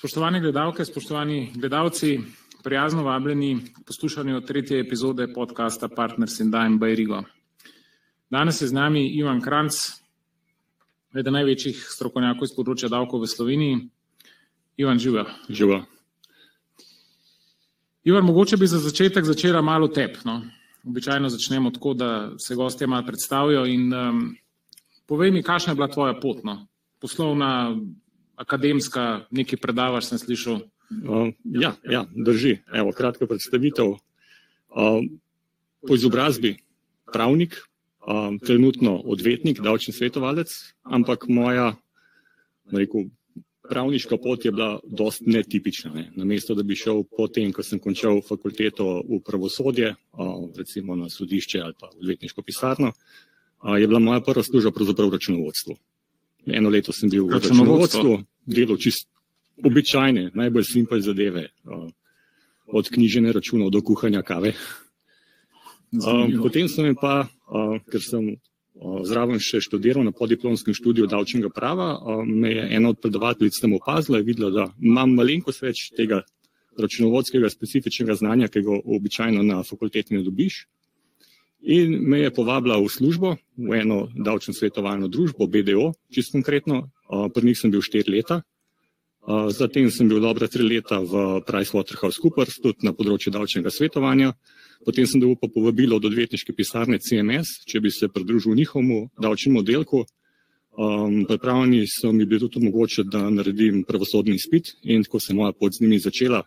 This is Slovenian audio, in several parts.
Spoštovane gledalke, spoštovani gledalci, prijazno vabljeni k poslušanju tretje epizode podcasta Partners in Dime by Rigo. Danes je z nami Ivan Kranc, eden največjih strokovnjakov iz področja davkov v Sloveniji. Ivan, živa. Živa. Ivan, mogoče bi za začetek začela malo tep. No? Običajno začnemo tako, da se gostje malo predstavijo in um, povej mi, kakšna je bila tvoja pot, no? poslovna, akademska, nekaj predavaš, sem slišal. Uh, ja, ja, drži. Evo, kratka predstavitev. Uh, po izobrazbi pravnik, uh, trenutno odvetnik, davčni svetovalec, ampak moja rekel, pravniška pot je bila dost netipična. Ne. Namesto, da bi šel potem, ko sem končal fakulteto v pravosodje, uh, recimo na sodišče ali pa odvetniško pisarno, uh, je bila moja prva služba pravzaprav v računovodstvu. Eno leto sem bil v računovodstvu, delal čist običajne, najbolj simpel zadeve, uh, od knjižene računov do kuhanja kave. Um, potem sem pa, uh, ker sem uh, zraven še študiral na podiplomskem študiju davčnega prava, uh, me je ena od predavateljic tam opazila in videla, da imam malenkost več tega računovodskega specifičnega znanja, ki ga običajno na fakulteti ne dobiš. In me je povabila v službo, v eno davčno svetovalno družbo, BDO, čisto konkretno, pri njih sem bil štiri leta. Zatem sem bil dobra tri leta v PricewaterhouseCoopers, tudi na področju davčnega svetovanja. Potem sem dobil pa povabilo od odvetniške pisarne CMS, če bi se pridružil njihovemu davčnemu oddelku. Um, pripravljeni so mi bili tudi omogočiti, da naredim pravosodni izpit in tako se moja pot z njimi začela.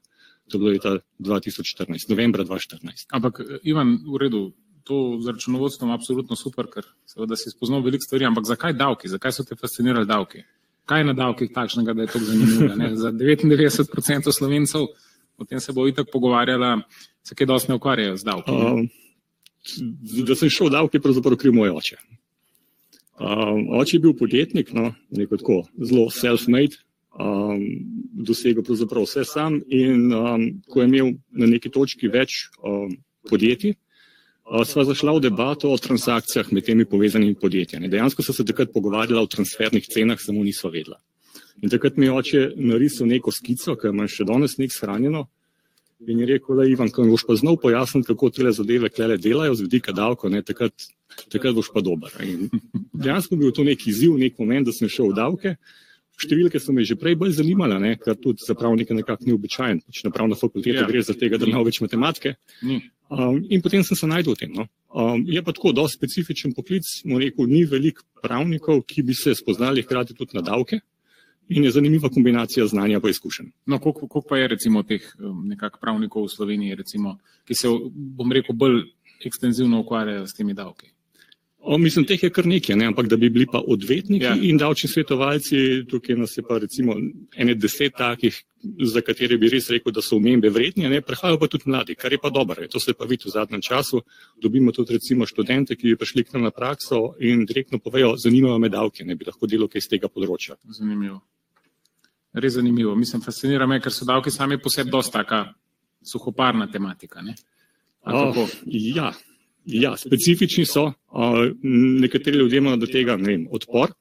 To je bilo leta 2014, novembra 2014. Ampak, Ivan, v redu, to z računovodstvom absolutno super, ker seveda si spoznal veliko stvari, ampak zakaj davki? Zakaj so te fascinirali davki? kaj je na davkih takšnega, da je to zanimivo. Ne? Za 99% slovencev, o tem se bo itak pogovarjala, se kaj dosti ne ukvarjajo z davki. Um, da sem šel v davke, pravzaprav kriv moj oče. Um, oče je bil podjetnik, no, neko tako zelo self-made, um, dosegel pravzaprav vse sam in um, ko je imel na neki točki več um, podjetij, sva zašla v debato o transakcijah med temi povezanimi podjetji. Dejansko so se takrat pogovarjala o transfernih cenah, samo nisva vedela. In takrat mi je oče narisal neko skico, ki imam še danes nek shranjeno. In je rekel, da Ivan, ko boš pa znal pojasniti, kako te zadeve klele delajo z vidika davko, ne, takrat, takrat boš pa dober. In dejansko bil to neki izziv, nek moment, da sem šel v davke. Številke so me že prej bolj zanimale, ne, kar tudi za pravnike nekako ni običajen. Pač na pravno fakulteto ja. gre za tega, da imajo več matematike. Um, in potem sem se najdel v tem. No. Um, je pa tako, dosti specifičen poklic, mu rekel, ni veliko pravnikov, ki bi se spoznali hkrati tudi na davke. In je zanimiva kombinacija znanja pa izkušenj. No, koliko, koliko pa je recimo teh um, nekak pravnikov v Sloveniji, recimo, ki se, bom rekel, bolj ekstenzivno ukvarjajo s temi davki? O, mislim, teh je kar nekaj, ne? ampak da bi bili pa odvetniki ja. in davčni svetovalci, tukaj nas je pa recimo ene deset takih, za katere bi res rekel, da so umembe vrednje, ne prehajajo pa tudi mladi, kar je pa dobro. To se pa vidi v zadnjem času. Dobimo tudi recimo študente, ki bi prišli k nam na prakso in direktno povejo, zanimajo me davke, ne bi lahko delo kaj iz tega področja. Zanimivo. Res zanimivo. Mislim, fascinira me, ker so davki sami po sebi dosta taka suhoparna tematika. Ne? Oh, ja. Ja, specifični so. Nekateri ljudje imajo do tega vem, odpor.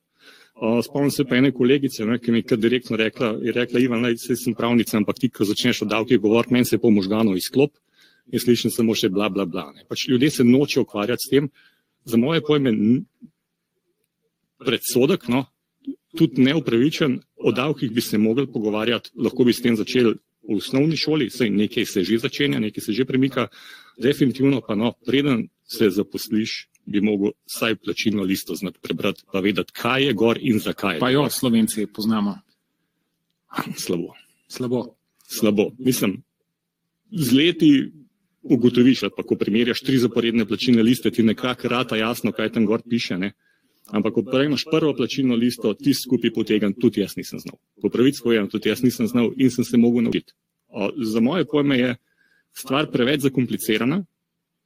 Spomnim se pa ene kolegice, ne, ki mi je direktno rekla, je rekla, Ivan, naj se sem pravnica, ampak ti, ko začneš o davkih govoriti, meni se je po možgano izklop in slišim samo še bla, bla, bla. Ne. Pač ljudje se noče ukvarjati s tem. Za moje pojme predsodek, no, tudi neupravičen, o davkih bi se mogli pogovarjati, lahko bi s tem začeli v osnovni šoli, sej nekaj se že začenja, nekaj se že premika, definitivno pa no, preden se zaposliš, bi mogel vsaj plačilno listo znati prebrati, pa vedeti, kaj je gor in zakaj. Pa jo, slovenci poznamo. Slabo. Slabo. Slabo. Mislim, z leti ugotoviš, pa ko primerjaš tri zaporedne plačilne liste, ti nekako rata jasno, kaj tam gor piše. Ne? Ampak, ko prejmeš prvo plačilno listo, ti skupaj potegan, tudi jaz nisem znal. Po pravici povedano, tudi jaz nisem znal in sem se mogel naučiti. Za moje pojme je stvar preveč zakomplicirana,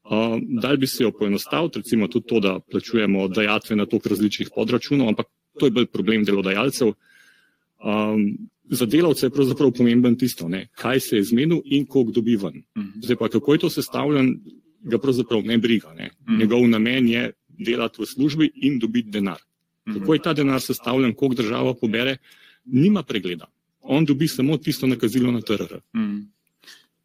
Uh, Dal bi se jo poenostaviti, recimo tudi to, da plačujemo dajatve na tok različnih podračunov, ampak to je bolj problem delodajalcev. Um, za delavce je pravzaprav pomemben tisto, ne, kaj se je zmenil in koliko dobi ven. Mhm. Zdaj pa, kako je to sestavljen, ga pravzaprav ne briga. Ne. Mhm. Njegov namen je delati v službi in dobiti denar. Mhm. Kako je ta denar sestavljen, koliko država pobere, nima pregleda. on dobi samo tisto nakazilo na TRR. Mm.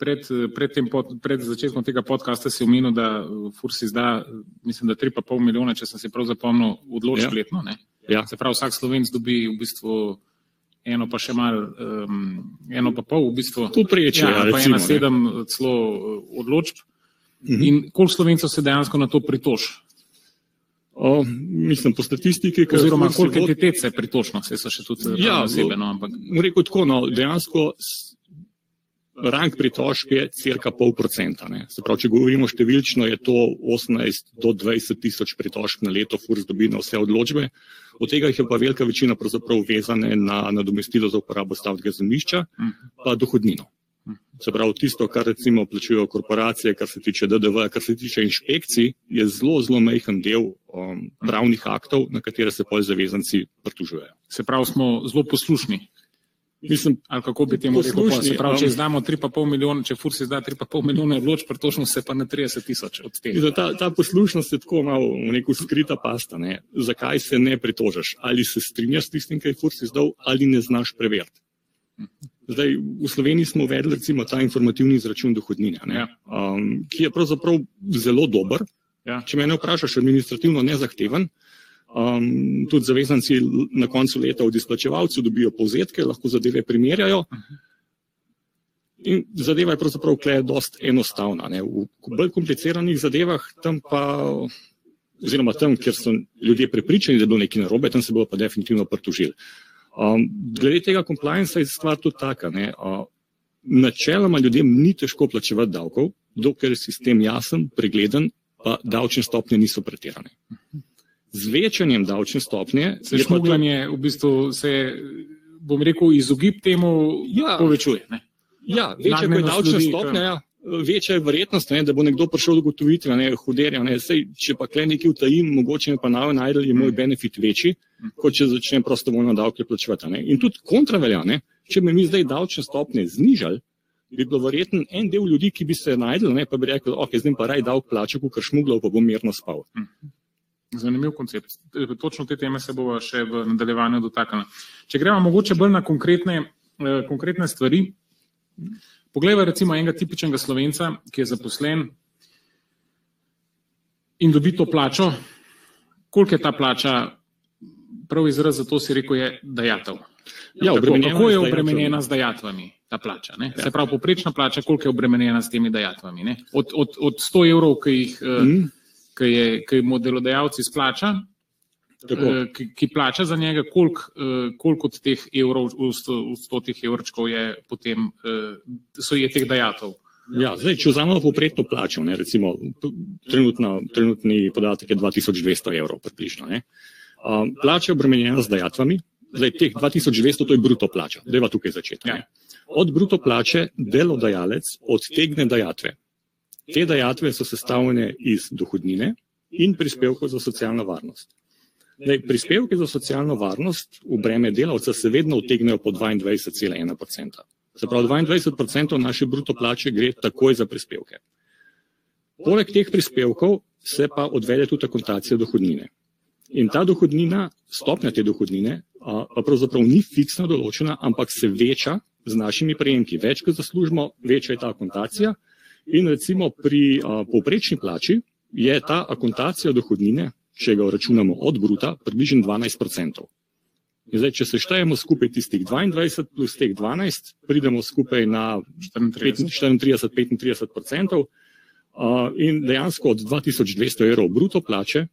Pred, pred, tem pod, pred začetkom tega podcasta si omenil, da Furs izda, mislim, da 3,5 milijona, če sem se prav zapomnil, odločb Ja. letno. Ne? Ja. Se pravi, vsak slovenc dobi v bistvu eno pa še malo, um, eno pa pol v bistvu. Povprečje, ja, ja, pa recimo, ena ne. sedem celo eh, odločb. Mhm. In koliko slovencev se dejansko na to pritoži? O, mislim, po statistiki, ki Oziroma, koliko entitet se pritoži, no, saj so še tudi Ja, osebe, no, ampak rekel tako, no, dejansko rang pritožb je cirka pol procenta. Ne. Se pravi, če govorimo številčno, je to 18 do 20 tisoč pritožb na leto, FURS dobi na vse odločbe. Od tega jih je pa velika večina pravzaprav vezane na nadomestilo za uporabo stavnega zemljišča, pa dohodnino. Se pravi, tisto, kar recimo plačujejo korporacije, kar se tiče DDV, kar se tiče inšpekcij, je zelo, zelo majhen del um, pravnih aktov, na katere se pol zavezanci pritužujejo. se pravi, smo zelo poslušni. Mislim, Ali kako bi temu rekel? Poslušni, Se pravi, če um, izdamo 3,5 milijona, če Furs izda 3,5 milijona odločb, pritožimo se pa na 30 tisoč od tega. Ta, ta poslušnost je tako malo neko skrita pasta. Ne? Zakaj se ne pritožiš? Ali se strinjaš s tistim, kaj je Furs izdal, ali ne znaš preveriti. Zdaj, v Sloveniji smo uvedli recimo ta informativni izračun dohodnine, ne? Ja. um, ki je pravzaprav zelo dober. Ja. Če me ne vprašaš, administrativno nezahteven. Um, tudi zavezanci na koncu leta od izplačevalcev dobijo povzetke, lahko zadeve primerjajo. In zadeva je pravzaprav kle dost enostavna. Ne. V bolj kompliciranih zadevah, tam pa, oziroma tam, kjer so ljudje prepričani, da je bilo nekaj narobe, tam se bodo pa definitivno pritožili. Um, glede tega compliance je stvar tudi taka. Ne. Uh, načeloma ljudem ni težko plačevati davkov, dokler je sistem jasen, pregleden, pa davčne stopnje niso pretirane. Z večanjem davčne stopnje Se je pa to- šmugljanje v bistvu se, bom rekel, izogib temu Ja. povečuje. Ne? Ja, večja kot je davčna ljudi, stopnja, ja, večja je verjetnost, ne, da bo nekdo prišel do ugotovitve, ne, huderja, ne, sej, če pa kle nekaj utajim, mogoče me pa nave najdel, je moj benefit večji, kot če začnem prostovoljno davke plačevati. Ne. In tudi kontra velja, ne, če bi mi zdaj davčne stopnje znižali, bi bilo verjetno en del ljudi, ki bi se najdel, ne, pa bi rekel, ok, zdaj pa raj davk plačal, kot šmuglov, pa bom mirno spal. Zanimiv koncept. Točno te teme se bomo še v nadaljevanju dotaknili. Če gremo mogoče bolj na konkretne, eh, konkretne stvari. Poglejva recimo enega tipičnega slovenca, ki je zaposlen in dobi to plačo. Koliko je ta plača? Prav izraz za to si rekel je dajatev. Ja, Tako, kako je obremenjena z dajatvami ta plača? Ne? Ja. Se pravi, poprečna plača, koliko je obremenjena s temi dajatvami? Ne? Od, od, od 100 evrov, ki jih mm. Ki, je, ki mu delodajalec izplača, tako. eh, ki, ki plača za njega, koliko, eh, koliko od teh evrov, v stotih evrčkov je potem, eh, so je teh dajatov. Ja, zdaj, če vzamemo povprečno plačo, ne, recimo trenutna, trenutni podatek je 2200 evrov približno. Ne. Um, plača je obremenjena z dajatvami, zdaj teh 2200 to je bruto plača, deva tukaj začeti. Ja. Od bruto plače delodajalec odtegne dajatve. Te dajatve so sestavljene iz dohodnine in prispevkov za socialno varnost. Zdaj, prispevke za socialno varnost v breme delavca se vedno utegnejo po 22,1%. Se pravi, 22% naše bruto plače gre takoj za prispevke. Poleg teh prispevkov se pa odvede tudi akontacija dohodnine. In ta dohodnina, stopnja te dohodnine, pa pravzaprav ni fiksno določena, ampak se veča z našimi prejemki. Več kot zaslužimo, večja je ta akontacija. In recimo pri a, povprečni plači je ta akontacija dohodnine, če ga računamo od bruta, približno 12%. In zdaj, če seštejemo skupaj tistih 22 plus teh 12, pridemo skupaj na 34-35 odstotkov. Uh, in dejansko od 2200 evrov bruto plače,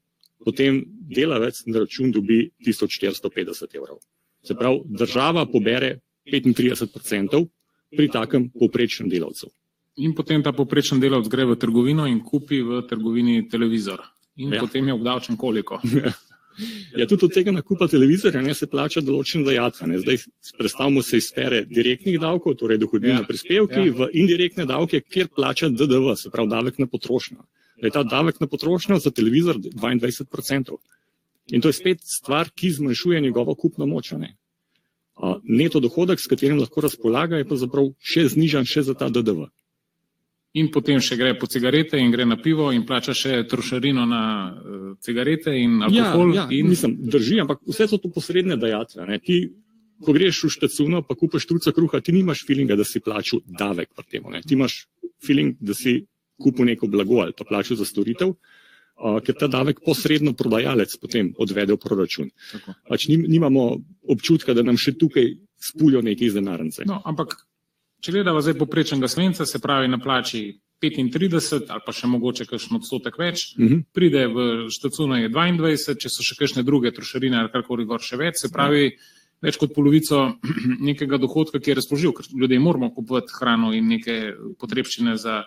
potem delavec na račun dobi 1450 evrov. Se pravi, država pobere 35 odstotkov pri takem povprečnem delavcu. In potem ta poprečen delavec gre v trgovino in kupi v trgovini televizor. In ja. Ja. potem je obdavčen koliko. Ja, tudi od tega nakupa televizorja ne, se plača določen dajatve. ne. Zdaj predstavimo se iz sfere direktnih davkov, torej dohodnina Ja, prispevki, ja. v indirektne davke, kjer plača DDV, se pravi davek na potrošnjo. Da je ta davek na potrošnjo za televizor 22%. In to je spet stvar, ki zmanjšuje njegovo kupno moč. Ne? Neto dohodek, s katerim lahko razpolaga, je pravzaprav še znižan še za ta DDV. In potem še gre po cigarete in gre na pivo in plača še trošarino na uh, cigarete in alkohol. Ja, ja, in... mislim, drži, ampak vse so to posredne dajatve. Ne. Ti ko greš v štacuno, pa kupaš truca kruha, ti nimaš feelinga, da si plačal davek pri tem. Ti imaš feeling, da si kupil neko blago ali pa plačal za storitev, uh, ker ta davek posredno prodajalec potem odvede v proračun. Pač nim, nimamo občutka, da nam še tukaj spulijo neki iz denarnice. No, ampak, če gledamo zdaj poprečnega slovenca, se pravi na plači 35 ali pa še mogoče kakšen odstotek več, uh -huh. pride v štacuno je 22, če so še kakšne druge trošarine ali karkoli gor še več, se pravi uh -huh. več kot polovico nekega dohodka, ki je razpoložljiv, ker ljudje moramo kupovati hrano in neke potrebščine za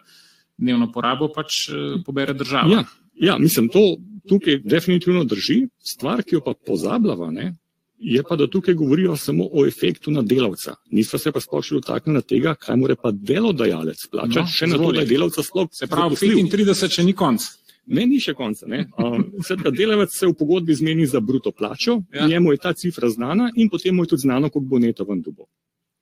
dnevno porabo, pač pobere država. Ja, ja mislim, to tukaj definitivno drži. Stvar, ki jo pa pozabljava, ne, je pa, da tukaj govorijo samo o efektu na delavca. Nismo se pa sploh še dotaknili tega, kaj mora pa delodajalec plačati, no, še na to, da je delavca sploh. Se pravi, 35 še ni konc. Ne, ni še konca. Uh, delavec se v pogodbi zmeni za bruto plačo, ja. njemu je ta cifra znana in potem mu je tudi znano, koliko bo neto ven dubo.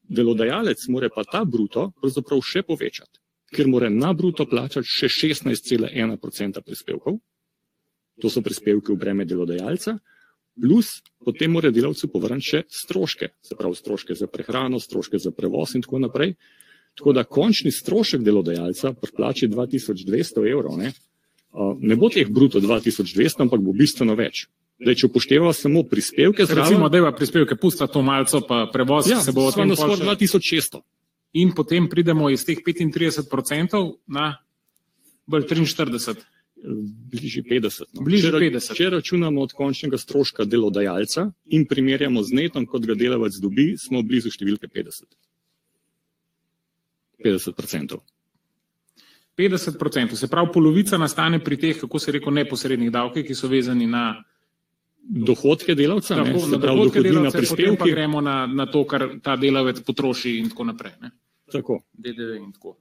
Delodajalec mora pa ta bruto pravzaprav še povečati, ker mora na bruto plačati še 16,1% prispevkov. To so prispevki v breme delodajalca plus potem mora delavcu povrniti še stroške, se pravi stroške za prehrano, stroške za prevoz in tako naprej. Tako da končni strošek delodajalca pri plači 2200 evrov ne, ne bo teh bruto 2200, ampak bo bistveno več. Zdaj, če upošteva samo prispevke, zraven, recimo, da ima prispevke, pusta to malco, pa prevoz ja, se bo odvijal na skoraj 2600. In potem pridemo iz teh 35% na bolj 43 bližje 50. No. Bliže če, 50. Če računamo od končnega stroška delodajalca in primerjamo z netom, kot ga delavec dobi, smo blizu številke 50. 50%. 50%, se pravi, polovica nastane pri teh, kako se reko, neposrednih davkih, ki so vezani na dohodke delavca, tako, ne, na dohodke delavca, potem pa gremo na, na to, kar ta delavec potroši in tako naprej. Ne. Tako. DDV in tako.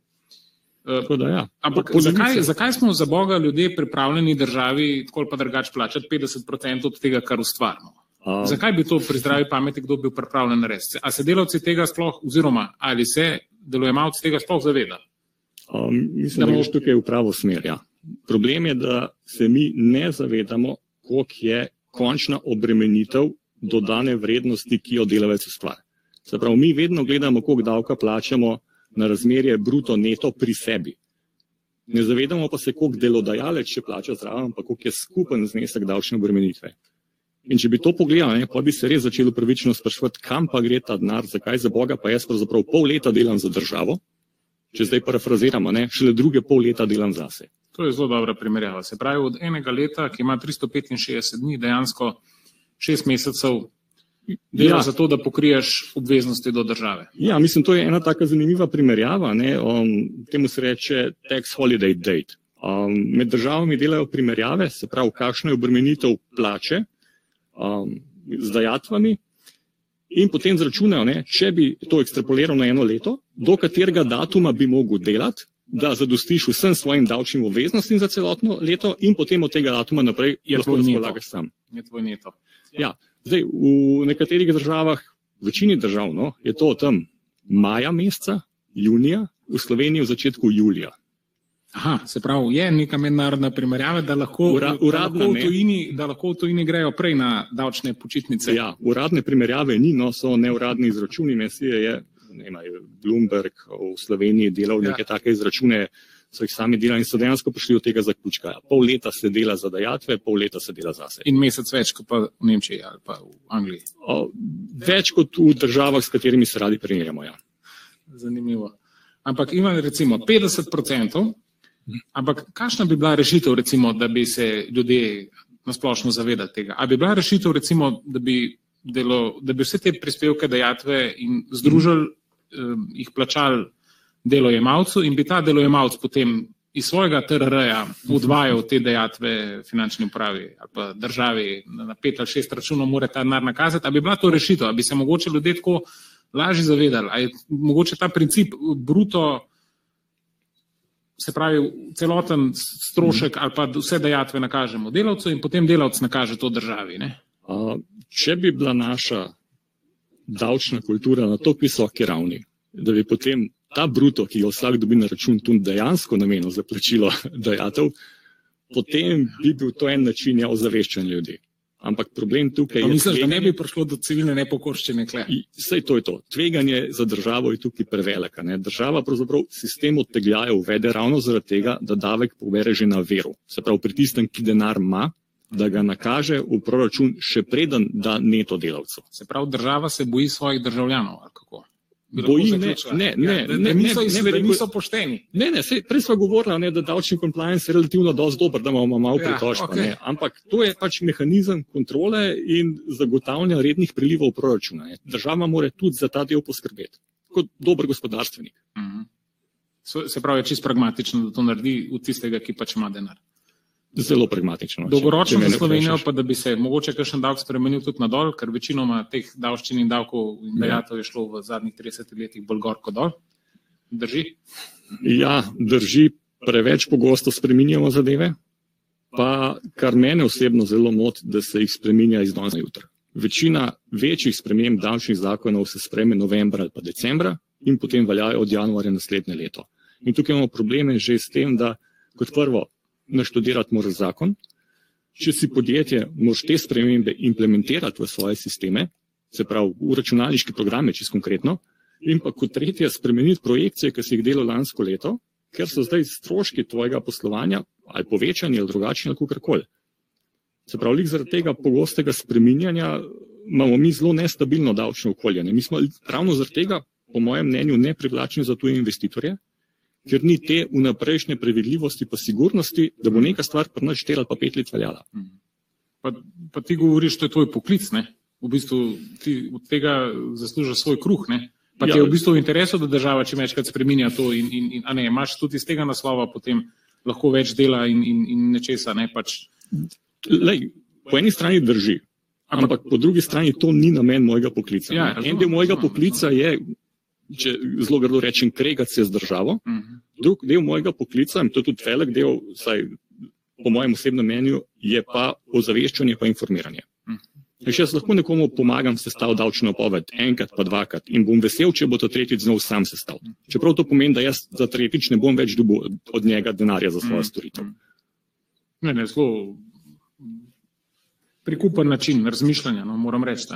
Da, ja. Ampak zakaj, zakaj smo za Boga ljudje pripravljeni državi tako ali pa drugače plačati 50% od tega, kar ustvarjamo? Um, zakaj bi to pri zdravi pameti kdo bil pripravljen narediti? A se delavci tega sploh, oziroma ali se delojemalci tega sploh zaveda? Um, mislim, da greš tukaj v pravo smer. Ja. Problem je, da se mi ne zavedamo, koliko je končna obremenitev dodane vrednosti, ki jo delavec ustvarja. Se pravi, mi vedno gledamo, koliko davka plačamo na razmerje bruto neto pri sebi. Ne zavedamo pa se, koliko delodajalec še plača zraven, pa koliko je skupen znesek davčne obremenitve. In če bi to pogledali, pa bi se res začelo pravično sprašovati, kam pa gre ta denar, zakaj za Boga pa jaz pravzaprav pol leta delam za državo, če zdaj parafraziramo, ne, šele druge pol leta delam zase. To je zelo dobra primerjava. Se pravi, od enega leta, ki ima 365 dni, dejansko šest mesecev dela ja. za to, da pokriješ obveznosti do države. Ja, mislim, to je ena taka zanimiva primerjava. Um, temu se reče tax holiday date. Um, med državami delajo primerjave, se pravi, kakšna je obremenitev plače um, z dajatvami in potem zračunajo, ne, če bi to ekstrapoliral na eno leto, do katerega datuma bi mogel delati, da zadostiš vsem svojim davčnim obveznostim za celotno leto in potem od tega datuma naprej lahko razpolagaš sam. Je tvoj neto. Ja. Zdaj, v nekaterih državah, v večini držav, no, je to tam maja meseca, junija, v Sloveniji v začetku julija. Aha, se pravi, je neka mednarodna primerjava, da lahko, Ura, uradne, da, lahko tujini, da lahko v tujini grejo prej na davčne počitnice. Ja, uradne primerjave ni, no, so neuradni izračuni. Mesije je, ne vem, Bloomberg v Sloveniji delal ja. neke take izračune, so jih sami delali in so dejansko prišli do tega zaključka. Pol leta se dela za dajatve, pol leta se dela zase. In mesec več kot pa v Nemčiji ali pa v Angliji. O, več kot v državah, s katerimi se radi primerjamo. Ja. Zanimivo. Ampak ima recimo 50%, ampak kakšna bi bila rešitev, recimo, da bi se ljudje nasplošno zavedali tega? A bi bila rešitev, recimo, da bi, delo, da bi vse te prispevke, dajatve in združili, mm. eh, jih plačali delojemalcu in bi ta delojemalc potem iz svojega TRR-ja odvajal te dejatve finančni upravi ali pa državi na pet ali šest računov, mora ta denar nakazati, ali bi bila to rešitev, ali bi se mogoče ljudje tako lažje zavedali, ali je mogoče ta princip bruto, se pravi celoten strošek ali pa vse dejatve nakažemo delavcu in potem delavc nakaže to državi. Ne? Če bi bila naša davčna kultura na tako visoki ravni, da bi potem ta bruto, ki ga vsak dobi na račun, tudi dejansko namenil za plačilo dajatev, potem bi bil to en način ja, ozaveščanja ljudi. Ampak problem tukaj je. misliš, da ne bi prišlo do civilne nepokorščine? Vse to je to. Tveganje za državo je tukaj prevelika. Ne? Država pravzaprav sistem odtegljaje uvede ravno zaradi tega, da davek pobere že na veru. Se pravi, pri tistem, ki denar ima, da ga nakaže v proračun še preden da neto delavcu. Se pravi, država se boji svojih državljanov. Boji, ne, ne, ne, ja, da, ne, da niso, ne, ne rekel- niso pošteni. Ne, ne, sej, prej smo govorili, ne, da davčni compliance je relativno dosti dober, da imamo malo Ja, pritožb. Okay. Ampak to je pač mehanizem kontrole in zagotavljanja rednih prilivov proračuna. Ne. Država mora tudi za ta del poskrbeti, kot dober gospodarstvenik. Mhm. So- Se pravi, je čisto pragmatično, da to naredi od tistega, ki pač ima denar. Zelo pragmatično. Dolgoročno za Slovenijo vprašaš. pa, da bi se mogoče kakšen davek spremenil tudi nadol, ker večinoma teh davščin in davkov in Ja. dejatov je šlo v zadnjih 30 letih bolj gor kot dol. Drži? Ja, drži, preveč pogosto spreminjamo zadeve, pa kar mene osebno zelo moti, da se jih spreminja iz danes na jutro. Večina večjih sprememb davčnih zakonov se spreme novembra ali pa decembra in potem veljajo od januarja naslednje leto. In tukaj imamo probleme že s tem, da kot prvo naštudirati moraš zakon, če si podjetje, moraš te spremembe implementirati v svoje sisteme, se pravi v računalniške programe, čisto konkretno, in pa kot tretje spremeniti projekcije, ki si jih delal lansko leto, ker so zdaj stroški tvojega poslovanja ali povečani ali drugačni ali kakorkoli. Se pravi, lik zaradi tega pogostega spreminjanja imamo mi zelo nestabilno davčno okolje. Ne? Mi smo ravno zaradi tega, po mojem mnenju, neprivlačni za tuje investitorje, ker ni te vnaprejšnje previdljivosti pa sigurnosti, da bo neka stvar pri nas štela pa pet let veljala. Pa, pa ti govoriš, to je tvoj poklic, ne? V bistvu ti od tega zaslužiš svoj kruh, ne? Pa ti Ja. je v bistvu v interesu, da država čim večkrat spreminja to in, in, in a ne, imaš tudi iz tega naslova potem lahko več dela in, in, in nečesa, ne pač. Lej, po eni strani drži, ampak po drugi strani to ni namen mojega poklica. Ja, razumem, en del mojega razumem, poklica je, če zelo grdo rečem, kregati se z državo, Mhm. drug del mojega poklica, in to je tudi velik del, vsaj po mojem osebnem mnenju, je pa ozaveščanje pa informiranje. Mhm. In Še jaz lahko nekomu pomagam sestaviti davčno napoved, enkrat pa dvakrat, in bom vesel, če bo to tretjič znal sam sestaviti. Čeprav to pomeni, da jaz za tretjič ne bom več dobil od njega denarja za svojo Mhm. storitev. Ne, ne, zelo prikupen način razmišljanja, no, moram reči.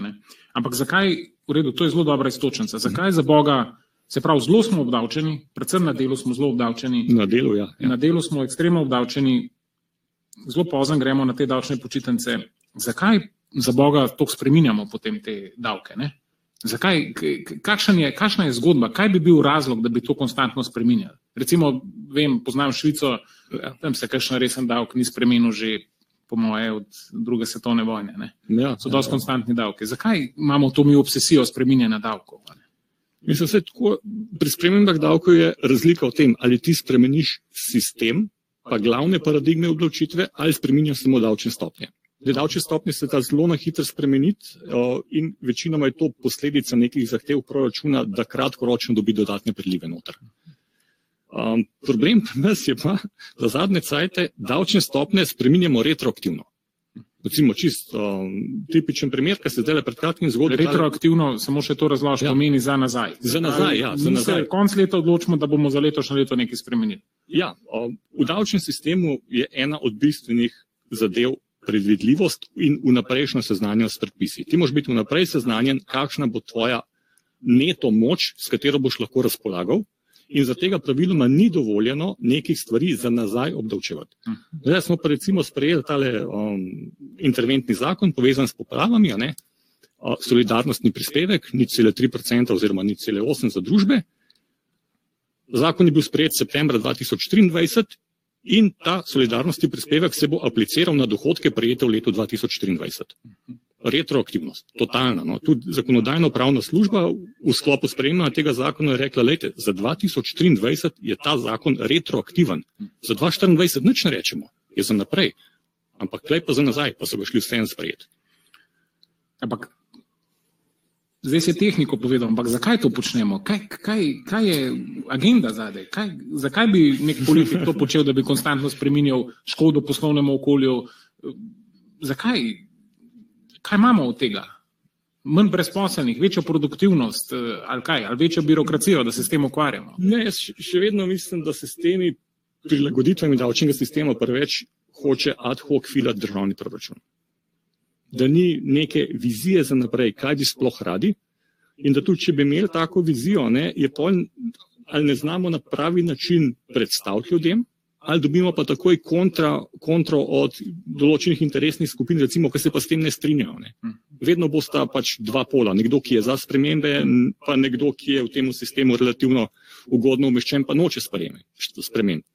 Ampak zakaj, v redu, to je zelo dobra istočnica. Zakaj za Boga, se pravi, zelo smo obdavčeni, predvsem na delu smo zelo obdavčeni, Na delu, ja. ja. na delu smo ekstremno obdavčeni, zelo pozno gremo na te davčne počitnice. Zakaj za Boga to spreminjamo potem te davke? Ne? Zakaj, k- k- kakšen je, kakšna je zgodba, kaj bi bil razlog, da bi to konstantno spreminjali? Recimo, vem, poznam Švico, Ja. tam se kakšen resen davek ni spremenil že, po moje, od druge svetovne vojne. Ne? Ja, So dosti konstantni davki. Zakaj imamo to mi obsesijo spreminjanja davkov? ne? Mislim, se tako, pri spremembah davkov je razlika v tem, ali ti spremeniš sistem, pa glavne paradigme odločitve, ali spremeniš samo davčne stopnje. Zdaj, davčne stopnje se da zelo na hitro spremeniti in večinoma je to posledica nekih zahtev proračuna, da kratkoročno dobi dodatne prilive noter. Um, problem pri nas je pa, da zadnje cajte davčne stopnje spreminjamo retroaktivno. Recimo čist um, tipičen primer, ki se zdaj le pred kratkim zgodil. Retroaktivno, samo še to razloži, Ja. pomeni za nazaj. Za nazaj, ja, za nazaj. se konc leta odločimo, da bomo za letošnje leto nekaj spremenili. Ja, o, v davčnem sistemu je ena od bistvenih zadev predvidljivost in vnaprejšnja seznanjenost s predpisi. Ti moraš biti vnaprej seznanjen, kakšna bo tvoja neto moč, s katero boš lahko razpolagal. In za tega praviloma ni dovoljeno nekih stvari za nazaj obdavčevati. Zdaj smo pa recimo sprejeli tale um, interventni zakon, povezan s popravami, ne, uh, solidarnostni prispevek, nič cele 3% oziroma nič cele 8% za družbe. Zakon je bil sprejet septembra 2023 in ta solidarnostni prispevek se bo apliciral na dohodke prejete v letu 2023. Retroaktivnost, totalna. No. Tudi zakonodajno-pravna služba v sklopu sprejemanja tega zakona je rekla, lejte, za 2023 je ta zakon retroaktiven, za 2024 nič ne rečemo, je za naprej, ampak klej pa za nazaj, pa so ga šli vsem sprejeti. Ampak zdaj si tehniko povedal, ampak zakaj to počnemo? Kaj, kaj, kaj je agenda zadaj? Kaj, zakaj bi nek politik to počel, da bi konstantno spremenjal škodo poslovnemu okolju? Zakaj? Kaj imamo od tega? Manj brezposelnih, večjo produktivnost eh, ali kaj, ali večjo birokracijo, da se s tem ukvarjamo? Ne, jaz še vedno mislim, da se s temi prilagoditvami davčnega sistema preveč hoče ad hoc filati državni proračun. da ni neke vizije za naprej, kaj bi sploh radi. In da tudi, če bi imeli tako vizijo, ne, je pol, ali ne znamo na pravi način predstaviti ljudem, ali dobimo pa takoj kontra, kontro od določenih interesnih skupin, recimo, ki se pa s tem ne strinjajo. Ne. Vedno bosta pač dva pola, nekdo, ki je za spremembe, pa nekdo, ki je v tem sistemu relativno ugodno umeščen, pa noče spremembe.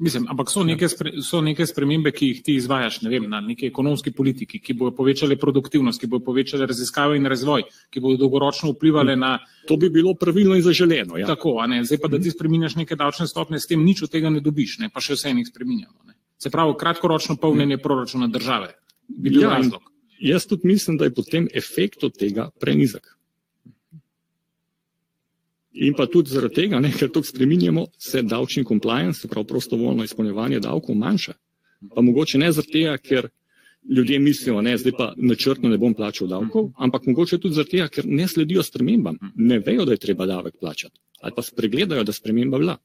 Mislim, ampak so neke, spre, so neke spremembe, ki jih ti izvajaš, ne vem, na neki ekonomski politiki, ki bodo povečale produktivnost, ki bodo povečale raziskave in razvoj, ki bodo dolgoročno vplivali na. To bi bilo pravilno in zaželeno. Ja. Tako, a ne, zdaj pa, da ti spreminjaš neke davčne stopnje, s tem nič od tega ne dobiš, ne, pa še vse jih spreminjamo. Ne. Se pravi, kratkoročno polnjenje proračuna države bi bil ja, razlog. Jaz tudi mislim, da je potem efekt od tega prenizek. In pa tudi zaradi tega, ne, ker to spreminjamo, se davčni compliance, prav prostovoljno izpolnjevanje davkov, manjša. Pa mogoče ne zaradi tega, ker ljudje mislijo, ne, zdaj pa načrtno ne bom plačal davkov, ampak mogoče tudi zaradi tega, ker ne sledijo spremembam, ne vejo, da je treba davek plačati, ali pa spregledajo, da sprememba bila.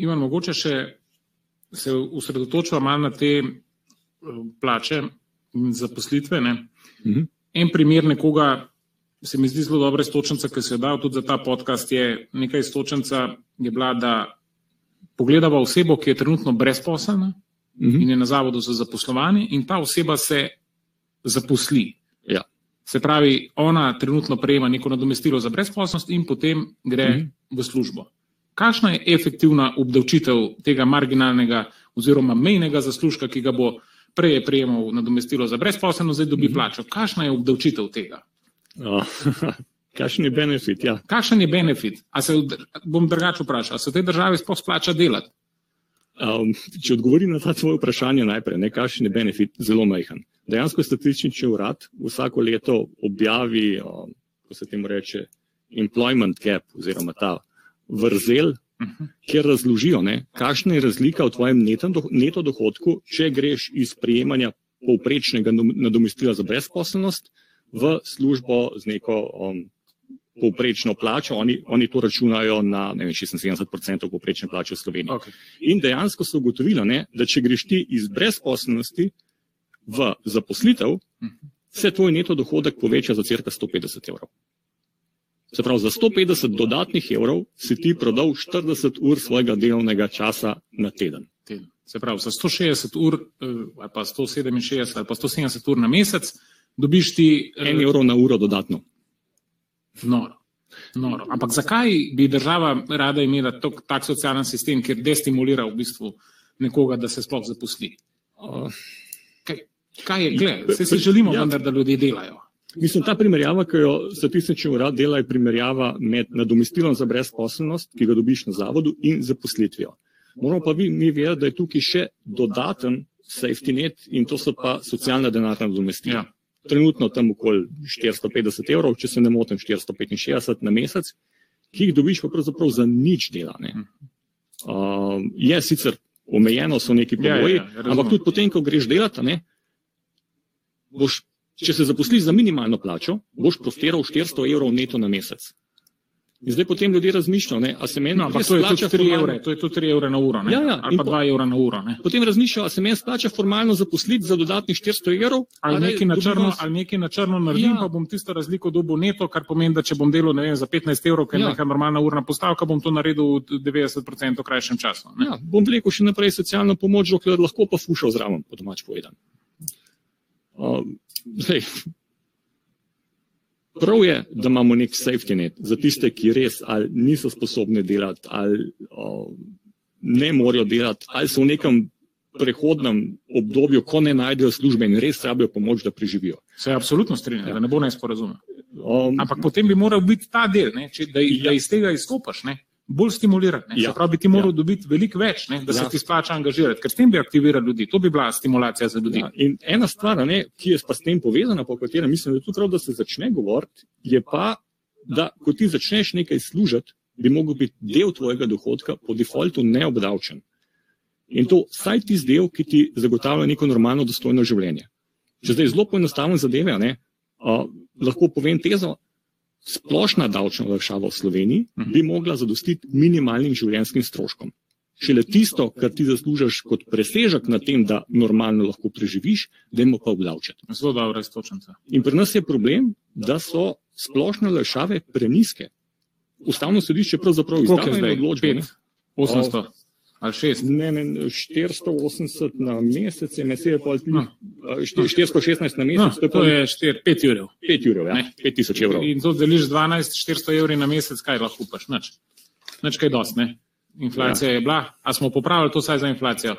Ivan, mogoče še se usredotočava malo na te eh, plače in zaposlitve. Ne. Mhm. En primer nekoga, se mi zdi zelo dobra istočnica, ki se je dal tudi za ta podcast, je nekaj istočnica, je bila, da pogledava osebo, ki je trenutno brezposelna mhm. -huh. in je na zavodu za zaposlovanje in ta oseba se zaposli. Ja. Se pravi, ona trenutno prejema neko nadomestilo za brezposelnost in potem gre mhm. -huh. v službo. Kakšna je efektivna obdavčitev tega marginalnega oziroma mejnega zaslužka, ki ga bo prej prejemal nadomestilo za brezposelnost, zdaj dobi mhm. -huh. plačo? Kakšna je obdavčitev tega? Oh, kakšen je benefit? Ja. Kakšen je benefit? A se bom drugače vprašal, se v tej državi sploh splača delati? Um, če odgovorim na ta tvoje vprašanje najprej, ne, kakšen je benefit, zelo majhen. Dejansko statistični urad vsako leto objavi, um, ko se temu reče, employment gap oziroma ta vrzel, uh mhm. -huh. kjer razložijo, ne, kakšna je razlika v tvojem neto dohodku, če greš iz prejemanja povprečnega nadomestila za brezposelnost v službo z neko um, povprečno plačo, oni, oni to računajo na vem, 76% povprečne plače v Sloveniji. Okay. In dejansko so ugotovili, ne, da če greš ti iz brezposobnosti v zaposlitev, se tvoj neto dohodek poveča za crka 150 evrov. Se pravi, za 150 dodatnih evrov si ti prodal 40 ur svojega delovnega časa na teden. Se pravi, za 160 ur, eh, ali pa 167 ali pa 170 ur na mesec, dobiš ti en evro na uro dodatno. Noro. Noro. Ampak zakaj bi država rada imela tok, tak socialen sistem, kjer destimulira v bistvu nekoga, da se sploh zaposli? Kaj, kaj je, gled, vse si želimo, ja. vendar, da ljudje delajo. Mislim, ta primerjava, ki jo statistični urad dela, je primerjava med nadomestilom za brezposelnost, ki ga dobiš na zavodu, in zaposlitvijo. Moramo pa mi vedeti, da je tukaj še dodaten safety net in to so pa socialna denarna nadomestila. Ja trenutno tam okoli 450 evrov, če se ne motim, 465 na mesec, ki jih dobiš pa pravzaprav za nič dela. Uh, je sicer omejeno, so neki ja, pogoji, ja, ja, ampak tudi potem, ko greš delati, ne, boš, če se zaposliš za minimalno plačo, boš profiral 400 evrov neto na mesec. In zdaj potem ljudje razmišljajo, ali se meni no, to splača 3 evre, to je tudi 3 evre na uro, ja, ja, ali pa 2 evra na uro. Ne? Potem razmišljajo, ali se meni splača formalno zaposliti za dodatnih 400 evrov. Ali, ali nekaj na črno, vas... ali nekaj na črno naredim, ja. pa bom tisto razliko dobil neto, kar pomeni, da če bom delal vem, za 15 evrov, ker je ja. neka normalna urna postavka, bom to naredil v 90% krajšem času. Ja, bom vlekel še naprej socialno pomoč, dokler lahko pa fušal zraven, po domač povedan. Uh, Prav je, da imamo nek safety net za tiste, ki res ali niso sposobni delati, ali o, ne morejo delati, ali so v nekem prehodnem obdobju, ko ne najdejo službe in res rabijo pomoč, da preživijo. Se absolutno strinjam, ja. da ne bo nesporazuma. Um, Ampak potem bi moral biti ta del, ne, če, da, ja. da iz tega izstopaš. Ne bolj stimulirati. Ja. Pravi, bi ti moral ja. dobiti veliko več, ne, da ja. se ti splača angažirati, ker s tem bi aktiviral ljudi. To bi bila stimulacija za ljudi. Ja. In ena stvar, ne, ki je pa s tem povezana, po kateri mislim, da je tudi prav, da se začne govoriti, je pa, da ko ti začneš nekaj služiti, bi mogel biti del tvojega dohodka po defaultu neobdavčen. In to vsaj ti del, ki ti zagotavlja neko normalno, dostojno življenje. Če zdaj zelo poenostavim zadeve, ne, uh, lahko povem tezo, splošna davčna olajšava v Sloveniji uh -huh. bi mogla zadostiti minimalnim življenjskim stroškom. šele tisto, kar ti zaslužiš kot presežek na tem, da normalno lahko preživiš, dajmo pa obdavčiti. Zelo dobro, istočnica. In pri nas je problem, da so splošne lešave preniske. Ustavno sodišče pravzaprav izdalo odločbe. 800 ali 6? Ne, ne, 480 na mesec, je mesec, tudi no. 416 na mesec. No, to je 4, 5 ur. 5 ur, ja. 5000 evrov. In to deliš 12, 400 evrov na mesec, kaj lahko upaš? Nič. Nič kaj dost, ne? Inflacija ja. je bila, a smo popravili to saj za inflacijo?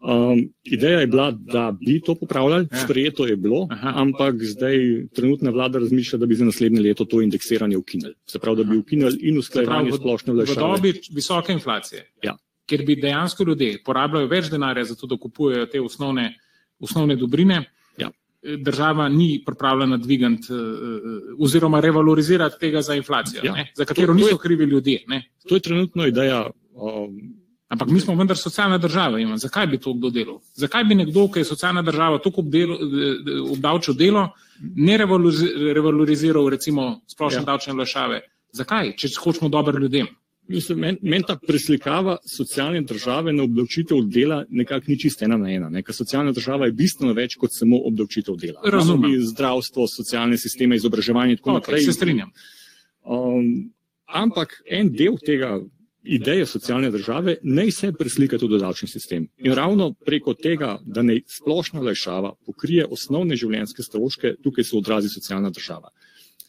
Um, ideja je bila, da bi to popravljali, ja. sprejeto je bilo, Aha. ampak zdaj trenutna vlada razmišlja, da bi za naslednje leto to indeksiranje ukinili. Se pravi, da bi ukinili in usklajevanje splošne vlade. V dobi visoke inflacije. Ja ker bi dejansko ljudje porabljali več denarja za to, da kupujejo te osnovne, osnovne dobrine. Ja. Država ni pripravljena dvigati uh, oziroma revalorizirati tega za inflacijo, ja. za katero to, to niso je, krivi ljudje. Ne? To je trenutno ideja. Um, Ampak mi smo vendar socialna država. Ima. Zakaj bi to kdo delal? Zakaj bi nekdo, ki je socialna država, tako obdavčil delo, ne revaloriziral recimo splošne ja. davčne vlašave? Zakaj, če hočemo dobro ljudem? Mislim, men, men ta preslikava socialne države na obdavčitev dela nekako ni čisto ena na ena. Ne? Ker socialna država je bistveno več kot samo obdavčitev dela. Razumem. Zdravstvo, socialne sisteme, izobraževanje in tako okay, naprej. Se strinjam. Um, ampak en del tega ideje socialne države naj se preslika tudi v davčni sistem. In ravno preko tega, da naj splošna lajšava pokrije osnovne življenjske stroške, tukaj se odrazi socialna država.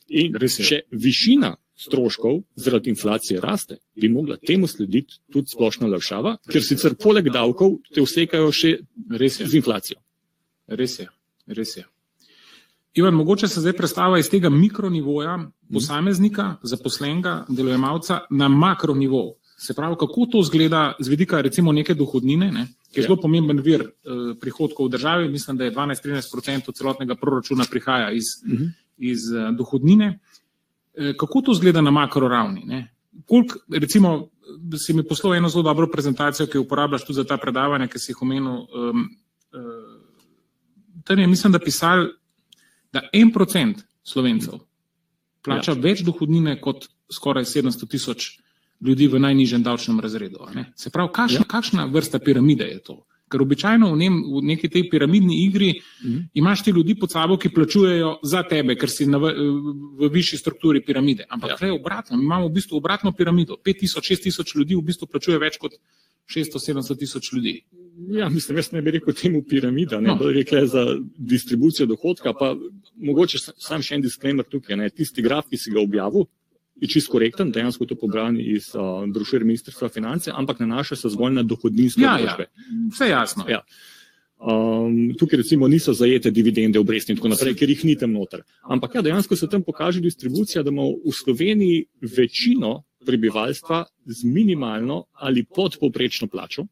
In če višina stroškov zaradi inflacije raste, bi mogla temu slediti tudi splošna levšava, ker sicer poleg davkov te vsekajo še z inflacijo. Res je, res je. Ivan, mogoče se zdaj predstava iz tega mikronivoja posameznika, zaposlenega, delojemalca na makronivo. Se pravi, kako to zgleda z vidika recimo neke dohodnine, ne, ki je ja. zelo pomemben vir eh, prihodkov v državi, mislim, da je 12-13% celotnega proračuna prihaja iz, uh mhm. -huh. iz eh, dohodnine. Eh, kako to zgleda na makro ravni? Kolik, recimo, si mi poslal eno zelo dobro prezentacijo, ki jo uporabljaš tudi za ta predavanja, ki si jih omenil. Um, uh, tam je, mislim, da pisali, da en procent slovencev plača ja. več dohodnine kot skoraj 700 tisoč ljudi v najnižjem davčnem razredu. Se pravi, kakšna, ja. kakšna vrsta piramide je to? Ker običajno v, nem, v neki tej piramidni igri mm. imaš ti ljudi pod sabo, ki plačujejo za tebe, ker si na, v, v višji strukturi piramide. Ampak ja. obratno, mi imamo v bistvu obratno piramido. 5000, 6000 ljudi v bistvu plačuje več kot 600-700 tisoč ljudi. Ja, mislim, jaz ne bi rekel temu piramida, ne no. bi rekel za distribucijo dohodka, pa mogoče sam še en disclaimer tukaj. Ne. Tisti graf, ki si ga objavil, je čist korekten, dejansko to pobrani iz uh, brošure ministrstva finance, ampak nanaša se zgolj na dohodninske ja, družbe. Ja, vse jasno. Ja. Um, tukaj recimo niso zajete dividende, obresti in tako naprej, ker jih ni tam noter. Ampak ja, dejansko se tam pokaže distribucija, da ima v Sloveniji večino prebivalstva z minimalno ali podpoprečno plačo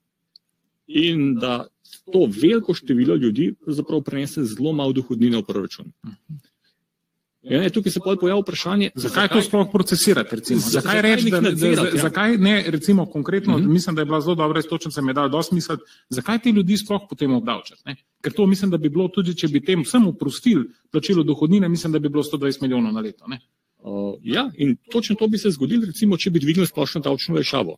in da to veliko število ljudi prenese zelo malo dohodnine v proračun. Ja, ne, tukaj se pojavlja vprašanje, zakaj, zakaj to sploh procesirati. Recimo? Zakaj, zakaj reči, da, da, da, ja. zakaj ne, recimo konkretno, mm -hmm. mislim, da je bila zelo dobra istočnica, mi je dala dosti misel, zakaj ti ljudi sploh potem obdavčati? Ne? Ker to mislim, da bi bilo tudi, če bi tem vsem uprostili plačilo dohodnine, mislim, da bi bilo 120 milijonov na leto. Ne? Uh, ja, in točno to bi se zgodilo, recimo, če bi dvignili splošno davčno rešavo.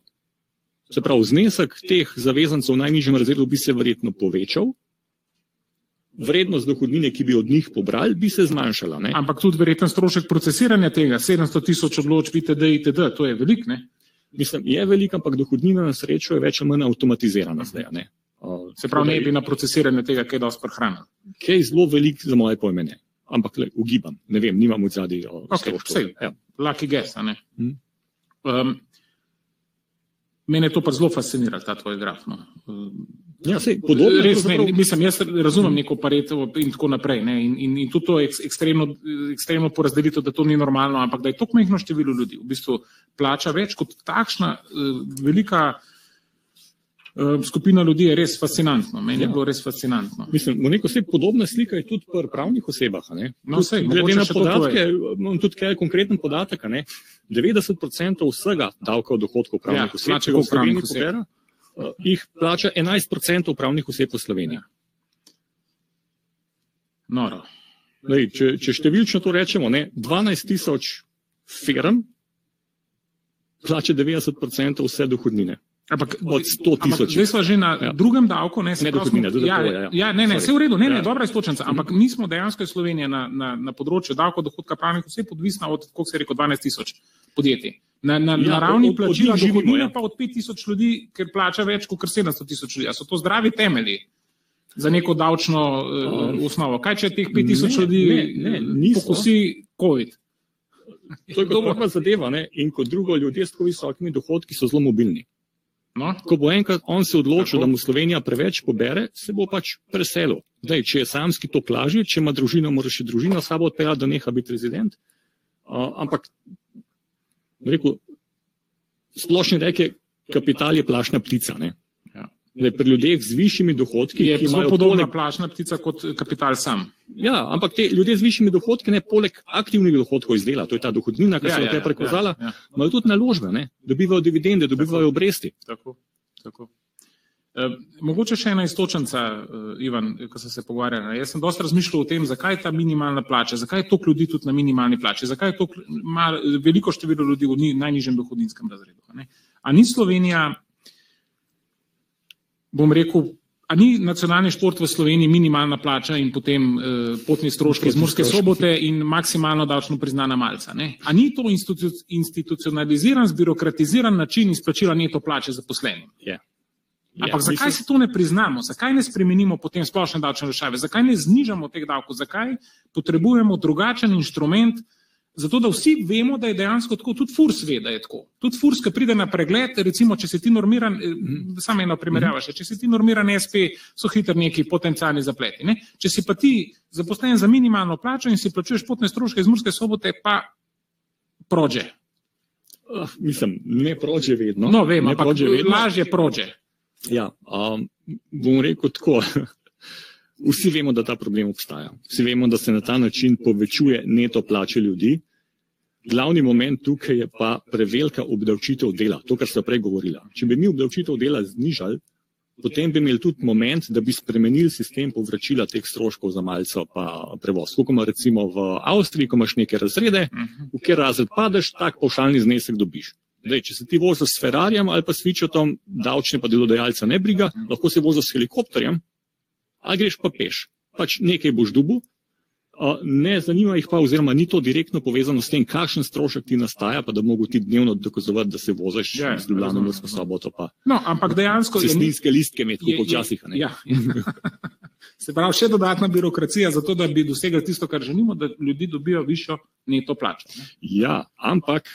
Se pravi, znesek teh zavezancev v najnižjem razredu bi se verjetno povečal, vrednost dohodnine, ki bi od njih pobrali, bi se zmanjšala. Ne? Ampak tudi verjeten strošek procesiranja tega, 700 tisoč odločb, itd., itd., to je velik, ne? Mislim, je velik, ampak dohodnina na srečo je več ali manj avtomatizirana zdaj, ne? Se pravi, ne bi na procesiranje tega kaj dosti prehranil. Kaj je zelo velik za moje pojmene, ampak le, ugibam, ne vem, nimam v zadnji okay, stroškov. Ja. Lucky guess, ne? Hmm. Um, mene to pa zelo fascinira, ta tvoj graf. No. Ja, sej, podobno, Res, ne, mislim, jaz razumem neko pareto in tako naprej. Ne, in, in, in tudi to je ekstremno, ekstremno porazdelitev, da to ni normalno, ampak da je to majhno število ljudi. V bistvu plača več kot takšna uh, velika uh, skupina ljudi je res fascinantno. Meni ja. je bilo res fascinantno. Mislim, v neko vse podobna slika je tudi pri pravnih osebah. No, sej, glede na podatke, imam tudi kaj konkreten podatek. 90% vsega davka od dohodkov pravnih ja, oseb, če ga v Sloveniji pobera, uh, jih plača 11% upravnih oseb v Sloveniji. Noro. Lej, če, če številčno to rečemo, ne, 12 tisoč firm plača 90% vse dohodnine. Ampak, od 100 ampak tisoč. zdaj smo že na ja. Drugem davku, ne se Ne pravi, dohodnine, smo- ja, ja, ja. ne, ne, vse v redu, ne, ne, Ja. dobra iztočnica, ampak mi smo dejansko iz Slovenije na, na, na področju davkov dohodka pravnih oseb odvisna od, koliko se je rekel, 12 tisoč podjetij. Na, na, Ja, na ravni od- od plačila živimo, dohodnine ja. pa od 5 tisoč ljudi, ker plača več kot 700 tisoč ljudi. A so to zdravi temelji? Za neko davčno uh, osnovo. Kaj če teh 5000 ne, ljudi ne, ne, niso. pokusi COVID? To je kot prva zadeva. Ne? In kot drugo, ljudje s tako visokimi dohodki so zelo mobilni. No? Ko bo enkrat on se odločil, Tako. da mu Slovenija preveč pobere, se bo pač preselil. Zdaj, če je samski to lažje, če ima družino, mora še družino s sabo odpeljati, da neha biti rezident. Uh, ampak, rekel, splošni reke, kapital je plašna ptica. Ne? Ja. Zdaj, pri ljudeh z višjimi dohodki, Je zelo podobna poleg, plašna ptica kot kapital sam. ja, ampak te ljudje z višjimi dohodki, ne poleg aktivnih dohodkov iz dela, to je ta dohodnina, ki ja, se jo ja, prekozala, ja, ja. imajo tudi naložbe, ne? dobivajo dividende, dobivajo obresti. Tako, tako. E, mogoče še ena istočnica, uh, Ivan, ko sem se pogovarjal. Jaz sem dosta razmišljal o tem, zakaj je ta minimalna plača, zakaj je toliko ljudi tudi na minimalni plači, zakaj je toliko mal, veliko število ljudi v ni, najnižjem dohodninskem razredu. Ne? A ni Slovenija, bom rekel, a ni nacionalni šport v Sloveniji minimalna plača in potem uh, potni stroški iz Murske sobote in maksimalno davčno priznana malca? Ne? A ni to institu institucionaliziran, zbirokratiziran način izplačila neto plače zaposlenim? Je. Ampak Ja, zakaj mislim- se to ne priznamo, zakaj ne spremenimo potem splošne davčne rešave, zakaj ne znižamo teh davkov, zakaj potrebujemo drugačen inštrument, zato da vsi vemo, da je dejansko tako, tudi FURS ve, da je tako. Tudi FURS, ki pride na pregled, recimo, če si ti normiran, mm. samo eno primerjava še, če si ti normiran SP, so hitro neki potencijalni zapleti. Ne? Če si pa ti zaposlen za minimalno plačo in si plačuješ potne stroške iz Murske sobote, pa prođe. Ah, mislim, ne prođe vedno. No, vem, ampak prođe vedno. lažje prođe. Ja, um, bom rekel tako. Vsi vemo, da ta problem obstaja. Vsi vemo, da se na ta način povečuje neto plače ljudi. Glavni moment tukaj je pa prevelika obdavčitev dela, to, kar ste prej govorila. Če bi mi obdavčitev dela znižali, potem bi imeli tudi moment, da bi spremenili sistem povračila teh stroškov za malce pa prevoz. Kot ima recimo v Avstriji, ko imaš neke razrede, v kjer razred padeš, tak povšalni znesek dobiš. Zdaj, če se ti voziš s Ferrarijem ali pa s Fičotom, davčne pa delodajalca ne briga, lahko se voziš s helikopterjem ali greš pa peš. Pač nekaj boš dubu, ne zanima jih pa, oziroma ni to direktno povezano s tem, kakšen strošek ti nastaja, pa da mogo ti dnevno dokazovati, da se voziš Ja, z Ljubljano v soboto, pa No, ampak dejansko cestninske listke imeti, kot včasih. a ne. Ja. Se pravi, še dodatna birokracija, zato da bi dosegli tisto, kar želimo, da ljudi dobijo višjo neto plačo. ne. Ja, ampak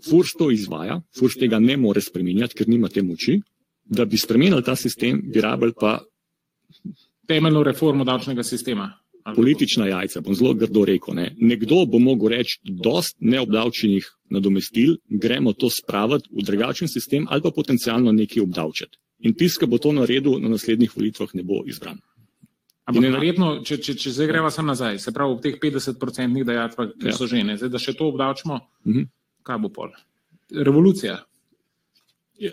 Furs to izvaja, Furs tega ne more spremenjati, ker nima te moči. Da bi spremenili ta sistem, bi rabili pa Temeljno reformo davčnega sistema. Politična jajca, bom zelo grdo rekel. Ne. Nekdo bo mogel reči, dost neobdavčenih nadomestil, gremo to spraviti v drugačen sistem ali pa potencialno nekaj obdavčiti. In tisti, ki bo to naredil na naslednjih volitvah, ne bo izbran. Ampak ena- verjetno, če, če, če zdaj greva sam nazaj, se pravi, v teh 50-odstotnih dajatvah, ki Ja. so žene, zdaj, da še to obdavčimo, Mhm. Kaj bo pol? Revolucija.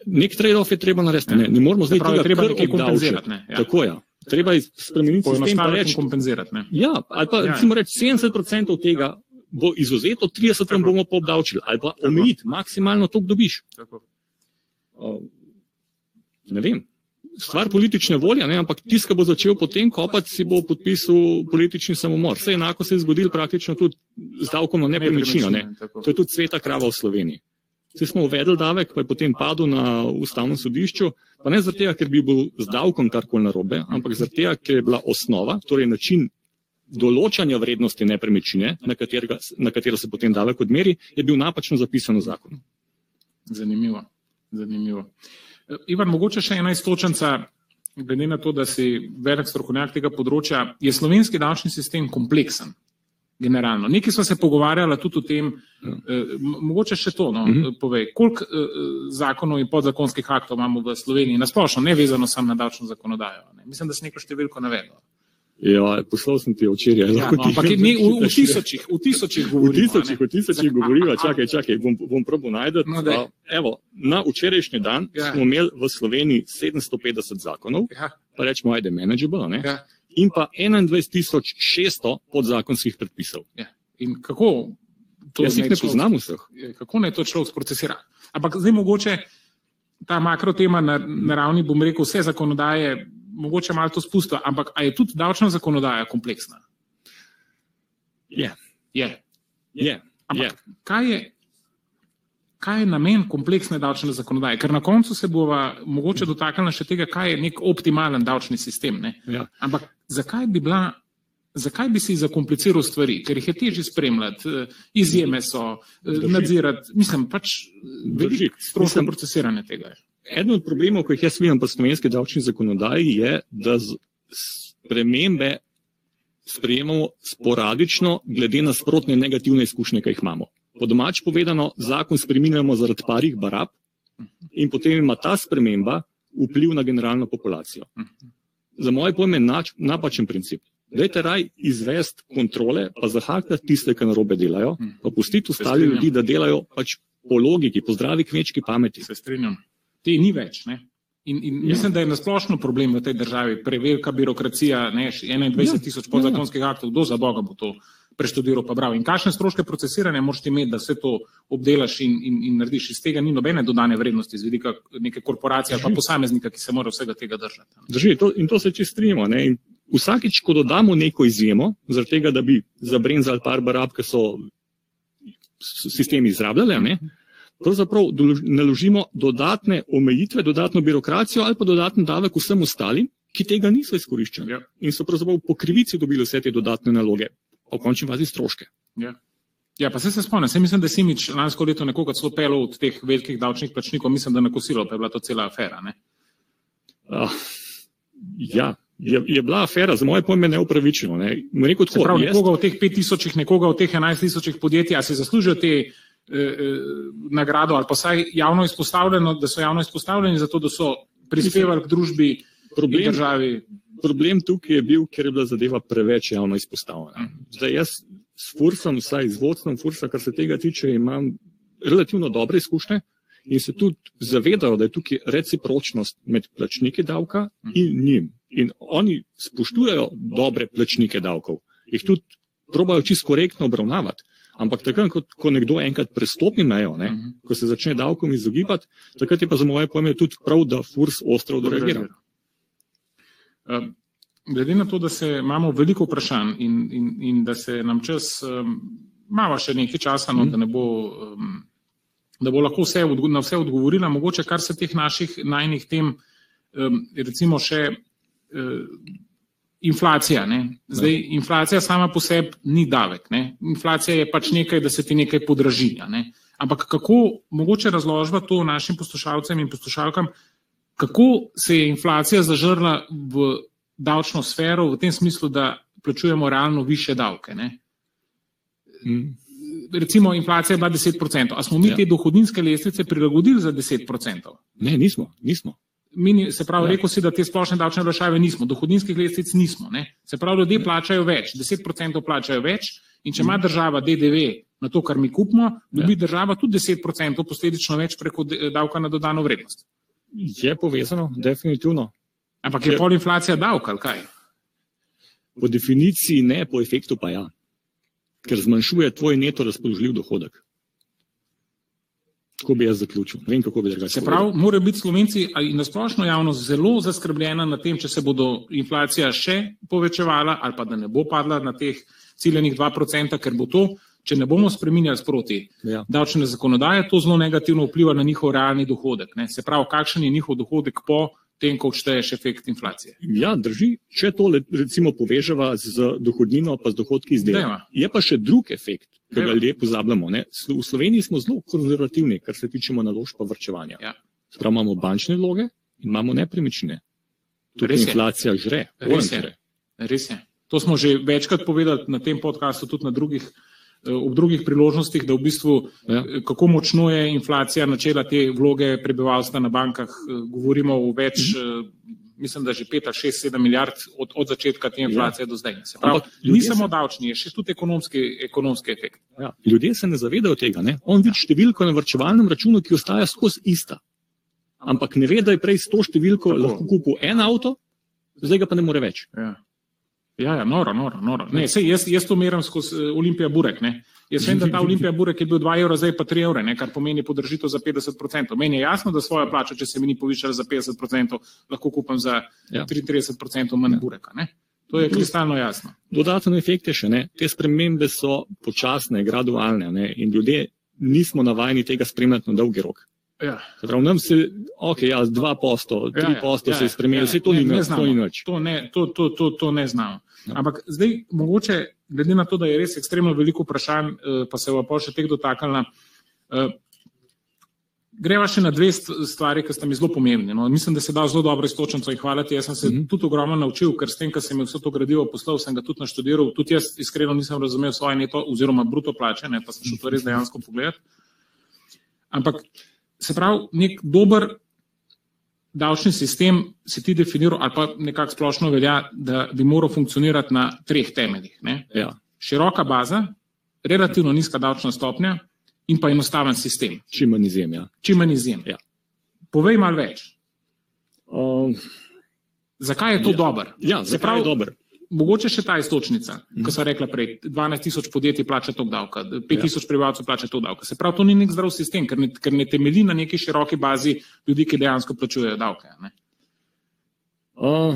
Nek trade-off je treba narediti. Ne, ne moramo zdaj pravi, tega treba nekaj kompenzirati, ne, ja. Tako je. Treba je spremeniti sistem reči, in kompenzirati. Ne? Ja, ali pa Ja. ja. recimo reči 70% tega bo izuzeto, 30% vam bomo pa obdavčili, ali pa omejiti, maksimalno to dobiš. Tako. Uh, ne vem. Stvar politične volje, ne, ampak tisti, ki bo začel potem kopati, si bo podpisal politični samomor. Vse enako se je zgodilo praktično tudi z davkom na nepremičnino. Ne. To je tudi sveta krava v Sloveniji. Vsi smo uvedli davek, pa je potem padel na ustavnem sodišču, pa ne zato, ker bi bil z davkom karkoli narobe, ampak zato, ker je bila osnova, torej način določanja vrednosti nepremičnine, na, katerega, na katero se potem davek odmeri, je bil napačno zapisan v zakonu. Zanimivo. Zanimivo. Ivan, mogoče še ena istočnica, glede na to, da si velik strokovnjak tega področja, je slovenski davčni sistem kompleksen. Generalno. Nekaj smo se pogovarjali tudi o tem, Ja. eh, mogoče še to, no, Mhm. povej, koliko eh, zakonov in podzakonskih aktov imamo v Sloveniji, nasplošno, ne vezano samo na davčno zakonodajo. Ne. Mislim, da si neko številko navedel. Ja, poslal sem ti včeraj. Ja, no, ampak ne, v, v tisočih, v tisočih V govorimo. ne. tisočih, v tisočih a- čakaj, čakaj, bom, bom probo najti. No, daj. Evo, na včerajšnji dan Ja. ja. smo imeli v Sloveniji 750 zakonov, Ja, pa rečemo, ajde, manageable, ne? ja, in pa 21.600 podzakonskih predpisov. ja. In kako to Jaz jih ne človek- poznam vseh. kako naj to človek sprocesira. Ampak zdaj mogoče ta makro tema na, na ravni, bom rekel, vse zakonodaje, mogoče malo to spustijo, ampak je tudi davčna zakonodaja kompleksna? Je. Je. Je. Ampak Je. kaj je, kaj je namen kompleksne davčne zakonodaje? Ker na koncu se bova mogoče dotaknila še tega, kaj je nek optimalen davčni sistem. Ne? Ja. Ampak zakaj bi bila? Zakaj bi si zakompliciral stvari, ker jih je težje spremljati, eh, izjeme so, eh, Drži. nadzirati, mislim, pač Drži. veliko stroškov procesiranja tega. je. Eden od problemov, ki jih jaz vidim pri slovenski davčni zakonodaji, je, da spremembe sprejemamo sporadično, glede na sprotne negativne izkušnje, ki jih imamo. Po domač povedano, zakon spreminjamo zaradi parih barab in potem ima ta sprememba vpliv na generalno populacijo. Za moje pojme nač, napačen princip. Dajte raj izvesti kontrole, pa zahakati tiste, ki narobe delajo, pa pustiti ostali ljudi, da delajo pač po logiki, po zdravi kmečki pameti. Se strinjam. Te ni več. Ne? In, in Ja. mislim, da je nasplošno problem v tej državi, prevelika birokracija, ne, še 21 tisoč Ja. podzakonskih aktov, kdo za Boga bo to preštudiral pa bral. In kakšne stroške procesiranja moraš ti imeti, da vse to obdelaš in, in, in narediš. Iz tega ni nobene dodane vrednosti z vidika neke korporacije ali pa posameznika, ki se mora vsega tega držati. Drži, to, in to se čist strinjamo. Vsakič, ko dodamo neko izjemo, zaradi tega, da bi zabrenzali par barab, ki so sistemi izrabljali, ne, pravzaprav naložimo dodatne omejitve, dodatno birokracijo ali pa dodaten davek vsem ostalim, ki tega niso izkoriščali. Ja. In so pravzaprav po krivici dobili vse te dodatne naloge, pa v končni fazi stroške. Ja. Ja, pa se, se spomnim, se mislim, da si mič lansko leto nekoga celo pelil od teh velikih davčnih plačnikov, mislim, da na kosilo, pa je bila to cela afera. Ne? Uh, ja, je, je bila afera, za moje pojme, neupravičeno. Ne. Rekel, tako, pravi, jaz- nekoga od teh 5000, nekoga od teh 11000 podjetij, a si zaslužijo te nagrado ali pa vsaj javno izpostavljeno, da so javno izpostavljeni zato, da so prispevali k družbi in problem, državi. problem tukaj je bil, ker je bila zadeva preveč javno izpostavljena. Zdaj jaz s Fursom, vsaj z vodstvom Fursa, kar se tega tiče, imam relativno dobre izkušnje in se tudi zavedajo, da je tukaj recipročnost med plačniki davka in njim. In oni spoštujejo dobre plačnike davkov, jih tudi probajo čisto korektno obravnavati. Ampak takrat, ko, ko nekdo enkrat prestopi mejo, ne, Mhm. ko se začne davkom izogibati, takrat je pa za moje pojme tudi prav, da Furs ostro odreagira. Eh, Glede na to, da se imamo veliko vprašanj in, in, in da se nam čas um, malo še nekaj časa, no, da, ne bo, um, da bo lahko vse na vse odgovorila, mogoče kar se teh naših najnih tem, um, recimo še uh, inflacija. Ne? Zdaj, inflacija sama po sebi ni davek. Ne? Inflacija je pač nekaj, da se ti nekaj podražinja. Ne? Ampak kako mogoče razložba to našim poslušalcem in poslušalkam, kako se je inflacija zažrla v davčno sfero, v tem smislu, da plačujemo realno više davke. Ne? Mm. Recimo, inflacija je bila 10%. A smo mi Ja. te dohodninske lestvice prilagodili za 10%? Ne, nismo, nismo. Mi, ni- se pravi, Ja. rekel si, da te splošne davčne olajšave nismo, dohodninskih lestvic nismo. Ne? Se pravi, ljudje plačajo več, 10% plačajo več, in če ima država DDV na to, kar mi kupimo, dobi ja. država tudi 10% posledično več preko davka na dodano vrednost. Je povezano, definitivno. Ampak je Ja. pol inflacija davka, ali kaj? Po definiciji ne, po efektu pa ja. Ker zmanjšuje tvoj neto razpoložljiv dohodek. Tako bi jaz zaključil. Ne vem, kako bi drugače. Se pravi, morajo biti slovenci in nasplošno javnost zelo zaskrbljena nad tem, če se bodo inflacija še povečevala ali pa da ne bo padla na teh ciljenih 2%, ker bo to, če ne bomo spreminjali sproti Ja. davčne zakonodaje, to zelo negativno vpliva na njihov realni dohodek. Ne? Se pravi, kakšen je njihov dohodek po tem, ko odšteješ efekt inflacije. Ja, drži. Če to recimo poveževa z dohodnino, pa z dohodki iz dela. Je pa še drug efekt, ki ga ljudje pozabljamo. Ne? V Sloveniji smo zelo konzervativni, kar se tiče naložb pa vrčevanja. Ja. Sprav imamo bančne vloge in imamo nepremičnine. Tukaj Res inflacija žre. Res je. Res je. To smo že večkrat povedali na tem podkastu, tudi na drugih, ob drugih priložnostih, da v bistvu Ja. eh, kako močno je inflacija načela te vloge prebivalstva na bankah. Eh, Govorimo o več, Mhm. eh, mislim, da že 5 ali 6, 7 milijard od, od začetka te inflacije do zdaj. Se pravi, Ampak ni samo se- davčni, je še tudi ekonomski, ekonomski efekt. Ja. Ljudje se ne zavedajo tega. Ne? On vidi številko na vrčevalnem računu, ki ostaja skozi ista. Ampak ne ve, da je prej s to številko Tako. lahko kupil en avto, zdaj ga pa ne more več. Ja. Ja, ja, noro, noro. noro. Ne, sej, jaz, jaz to merim skozi uh, Olimpija Burek. Ne. Jaz vem, da ta Olimpija Burek je bil 2 evra, zdaj pa 3 evre, ne, kar pomeni podržitev za 50%. Meni je jasno, da svojo plačo, če se mi ni povišala za 50%, lahko kupam za ja. 33% manj ja. Bureka. Ne. To je kristalno jasno. Dodaten efekt je še ne. Te spremembe so počasne, gradualne ne, in ljudje nismo navajeni tega spremljati na dolgi rok. Ja. Prav, nam se, ok, ja, 2 posto, 3 ja, ja, posto ja, se je spremenilo, ja, vse to ne, ni več. To, to, to, to, to, to ne znamo. Ja. Ampak zdaj, mogoče, glede na to, da je res ekstremno veliko vprašanj, eh, pa se bo pa še teh dotaknila. Eh, greva še na dve stvari, ki sta mi zelo pomembni. No. Mislim, da se da zelo dobro istočnico in hvaliti. Jaz sem se mm -hmm. tudi ogromno naučil, ker s tem, ko sem vse to gradivo poslal, sem ga tudi naštudiral. Tudi jaz iskreno nisem razumel svoje neto oziroma bruto plače, ne, pa sem šel to res dejansko pogledati. Ampak se pravi, nek dober davčni sistem se ti definiral, ali pa nekako splošno velja, da bi moral funkcionirati na treh temeljih. Ja. Široka baza, relativno nizka davčna stopnja in pa enostaven sistem. Čim manj izjem. Ja. Čim manj izjem. Ja. Povej malo več. Um, zakaj je to ja. dober? Ja, zakaj pravi, je dober? Mogoče še ta istočnica, mm. ko so rekla prej, 12 tisoč podjetij plača to davka, 5 ja. tisoč ja. prebivalcev plača to davka. Se pravi, to ni nek zdrav sistem, ker ne, ker ne temelji na neki široki bazi ljudi, ki dejansko plačujejo davke. Ne? Uh,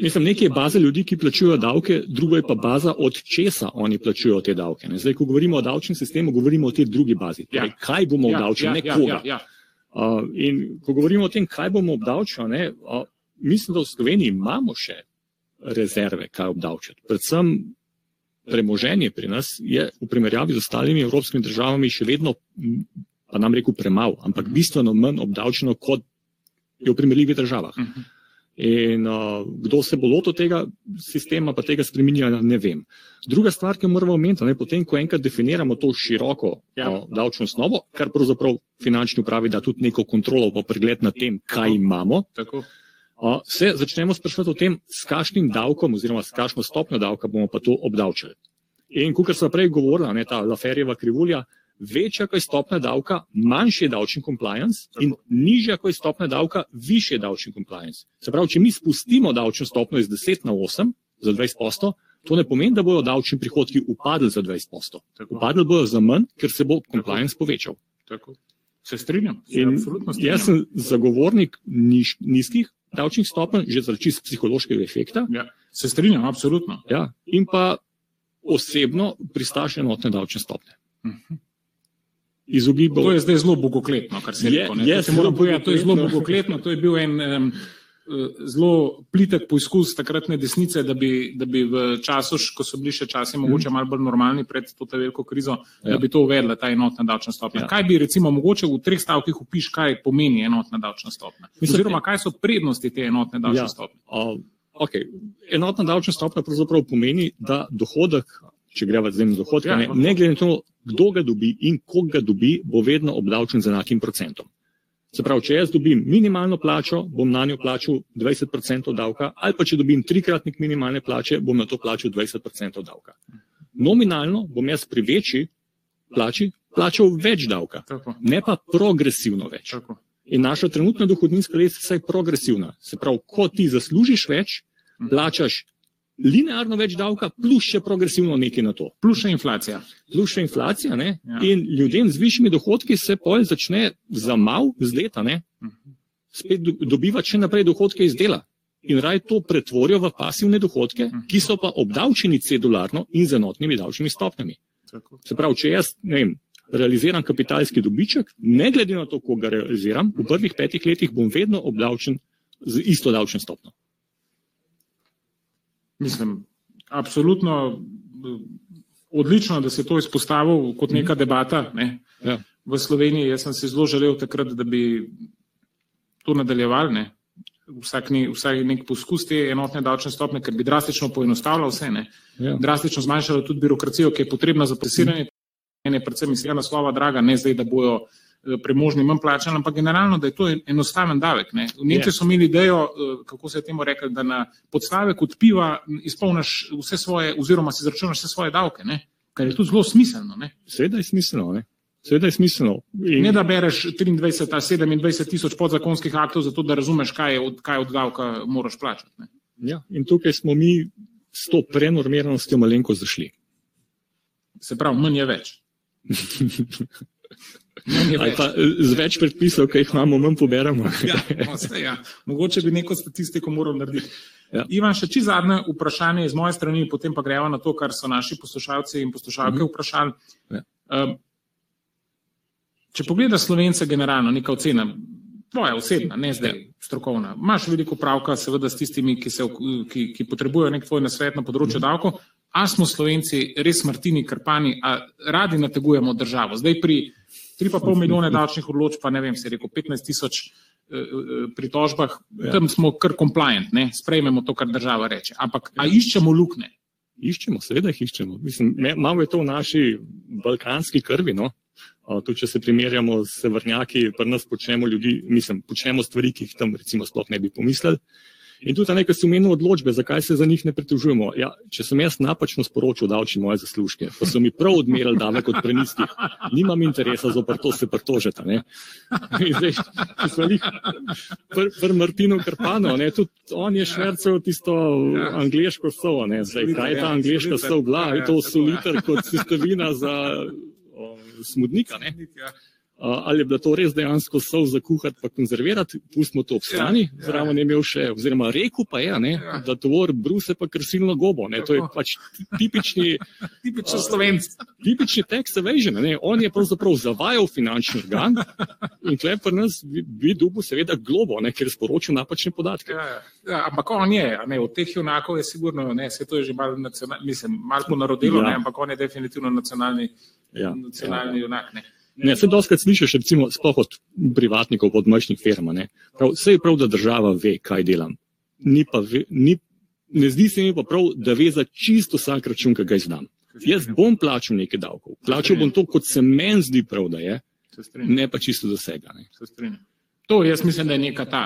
mislim, nekaj je baza ljudi, ki plačujejo davke, drugo je pa baza, od česa oni plačujejo te davke. Ne? Zdaj, ko govorimo o davčnem sistemu, govorimo o tej drugi bazi. Torej, ja. Kaj bomo ja, obdavčili, ja, ne ja, koga. Ja, ja. Uh, in ko govorimo o tem, kaj bomo obdavčili, uh, mislim, da v Sloveniji imamo še rezerve, kaj obdavčati. Predvsem premoženje pri nas je v primerjavi z ostalimi evropskimi državami še vedno, pa nam rekel, premalo, ampak bistveno manj obdavčeno kot je v primerljivih državah. Mhm. In uh, kdo se bo lotil tega sistema, pa tega spremenja, ne vem. Druga stvar, ki jo moramo omeniti, je potem, ko enkrat definiramo to široko ja. uh, davčno osnovo, kar pravzaprav finančni upravi da tudi neko kontrolo, pa pregled nad tem, kaj imamo. Tako se začnemo sprašovati o tem, s kakšnim davkom oziroma s kakšno stopnjo davka bomo pa to obdavčili. In kot sem prej govorila, ne, ta Laferjeva krivulja, večja kot je stopnja davka, manjši je davčni compliance in nižja kot je stopnja davka, višji je davčni compliance. Se pravi, če mi spustimo davčno stopnjo iz 10 na 8 za 20 posto, to ne pomeni, da bodo davčni prihodki upadli za 20 posto. Upadli bodo za manj, ker se bo compliance povečal. Tako. Se strinjam. Se strinjam. Jaz sem zagovornik niž, nizkih davčnih stopenj, že zaradi čist psihološkega efekta. Ja, se strinjam, absolutno. Ja, in pa osebno pristaš enotne davčne stopnje. Uh mhm. -huh. Izogibal... To je zdaj zelo bogokletno, kar se je rekel. To je zelo bogokletno, to je bil en. Um, zelo plitek poizkus takratne desnice, da bi, da bi v času, ko so bili še časi mogoče malo bolj normalni pred to veliko krizo, ja. da bi to uvedla, ta enotna davčna stopnja. Ja. Kaj bi recimo mogoče v treh stavkih upiš, kaj pomeni enotna davčna stopnja? Oziroma, kaj so prednosti te enotne davčne ja. stopnje? Uh, okay. Enotna davčna stopnja pravzaprav pomeni, da dohodek, če greva zdaj na dohodke, ja, ne, ne glede na to, kdo ga dobi in koga dobi, bo vedno obdavčen z enakim procentom. Se pravi, če jaz dobim minimalno plačo, bom na njo plačal 20% davka, ali pa če dobim trikratnik minimalne plače, bom na to plačal 20% davka. Nominalno bom jaz pri večji plači plačal več davka, Tako. ne pa progresivno več. Tako. In naša trenutna dohodninska lestvica je progresivna. Se pravi, ko ti zaslužiš več, mhm. plačaš linearno več davka, plus še progresivno nekaj na to. Plus še inflacija. Plus še inflacija. Ja. In ljudem z višjimi dohodki se pol začne za mal z leta, ne? spet dobivati še naprej dohodke iz dela. In raj to pretvorijo v pasivne dohodke, ki so pa obdavčeni cedularno in z enotnimi davčnimi stopnjami. Se pravi, če jaz vem, realiziram kapitalski dobiček, ne glede na to, koga realiziram, v prvih petih letih bom vedno obdavčen z isto davčno stopnjo. Mislim, absolutno odlično, da se to izpostavil kot neka debata ne, ja. v Sloveniji. Jaz sem si zelo želel takrat, da bi to nadaljevali. Ne. Vsak, ni, vsak nek poskus te enotne davčne stopne, ker bi drastično poenostavljal vse, ja. drastično zmanjšalo tudi birokracijo, ki je potrebna za presiranje. Mm. Predvsem iz tega naslova draga, ne zdaj, da bojo Eh, premožni manj plačali, ampak generalno, da je to enostaven davek. Ne. V Nemčiji so imeli idejo, eh, kako se je temu rekli, da na podstavek od piva izpolniš vse svoje, oziroma si zračunaš vse svoje davke, ne. kar je tudi zelo smiselno. Seveda je smiselno. Ne. Seveda je smiselno. In... Ne da bereš 23 ali 27 tisoč podzakonskih aktov, zato da razumeš, kaj, od, kaj od davka moraš plačati. Ne. Ja, in tukaj smo mi s to prenormiranostjo malenko zašli. Se pravi, manj je več. Več. Pa, z več predpisov, ki jih imamo, manj poberamo. ja, no, ja. Mogoče bi neko statistiko moral narediti. Ja. Ivan, še čisto zadnje vprašanje iz moje strani, potem pa gremo na to, kar so naši poslušalci in poslušalke mhm. vprašali. Ja. Um, če pogledaš slovence generalno, neka ocena, tvoja osebna, ne zdaj ja. strokovna, imaš veliko pravka seveda s tistimi, ki, se, ki, ki potrebujejo nek tvoj nasvet na področju mhm. davko, a smo slovenci res Martini Krpani, a radi nategujemo državo. Zdaj pri 3,5 milijone davčnih odločb, pa ne vem, se je rekel 15 tisoč Eh, eh, pritožbah, ja. tam smo kar compliant, ne? sprejmemo to, kar država reče. Ampak ja. iščemo lukne? Iščemo, seveda jih iščemo. Mislim, malo je to v naši balkanski krvi. No? Tudi če se primerjamo s vrnjaki, pri nas počnemo, ljudi, mislim, počnemo stvari, ki jih tam recimo sploh ne bi pomislili. In tudi nekaj so menili odločbe, zakaj se za njih ne pritožujemo. Ja, če sem jaz napačno sporočil davčni moje zaslužke, pa so mi prav odmerili davek od prenistih, nimam interesa za to se pritožiti. Zdaj, smo jih pri pr Martinu Krpano, ne, tudi on je švercev tisto angliško sovo. Zdaj, kaj je ta angliška sov bila? Je to soliter kot sestavina za o, smudnika? Ne? Ali je bilo to res dejansko sol za kuhati pa konzervirati, pustimo to ob strani, ja, ja. zraven je imel še, oziroma rekel pa je, ne, ja. da tvor bruse pa krsilno gobo, ne, to je pač tipični, tipični slovenc. Tipični text evasion, ne, on je pravzaprav zavajal finančni organ in tle pri nas bi, bi dubu seveda globo, ne, ker je sporočil napačne podatke. Ja, ja, ampak on je, ne, od teh junakov je sigurno, ne, se to je že malo nacionalno, mislim, malo ponarodilo, ja. ne, ampak on je definitivno nacionalni, ja. nacionalni ja. junak, ne. Ne, vse doskrat slišiš, recimo, sploh od privatnikov, od majhnih firm. Vse je prav, da država ve, kaj delam. Ni pa ve, ni, ne zdi se mi pa prav, da ve za čisto vsak račun, ki ga izdam. Jaz bom plačal nekaj davkov. Plačal bom to, kot se meni zdi prav, da je, ne pa čisto za vsega. To jaz mislim, da je neka ta.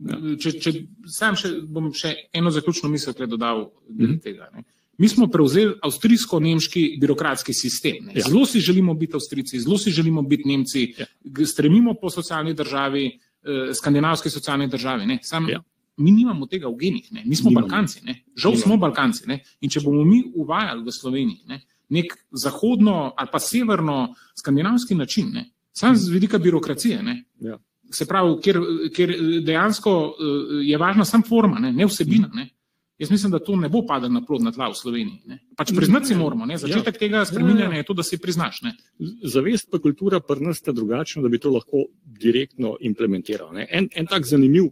Ja. Če, če sam še, bom še eno zaključno misel dodal mm -hmm. tega. Ne. Mi smo prevzeli avstrijsko-nemški birokratski sistem. Ja. Zelo si želimo biti Avstrijci, zelo si želimo biti Nemci, ja. stremimo po socialni državi, eh, skandinavski socialni državi. Sam, ja. Mi nimamo tega v genih, ne? mi smo nimamo. Balkanci, ne? žal nimamo. smo Balkanci. Ne? In če bomo mi uvajali v Sloveniji ne? nek zahodno ali pa severno skandinavski način, ne? sam z vidika birokracije, ja. se pravi, kjer, kjer dejansko eh, je važna sam forma, ne, ne vsebina. Ne? Jaz mislim, da to ne bo padlo na plodna tla v Sloveniji. Ne. Pač priznati si moramo, ne. začetek ja. tega spreminjanja je to, da si priznaš. Ne. Zavest pa kultura prnasta drugačna, da bi to lahko direktno implementiral. En, en tak zanimiv,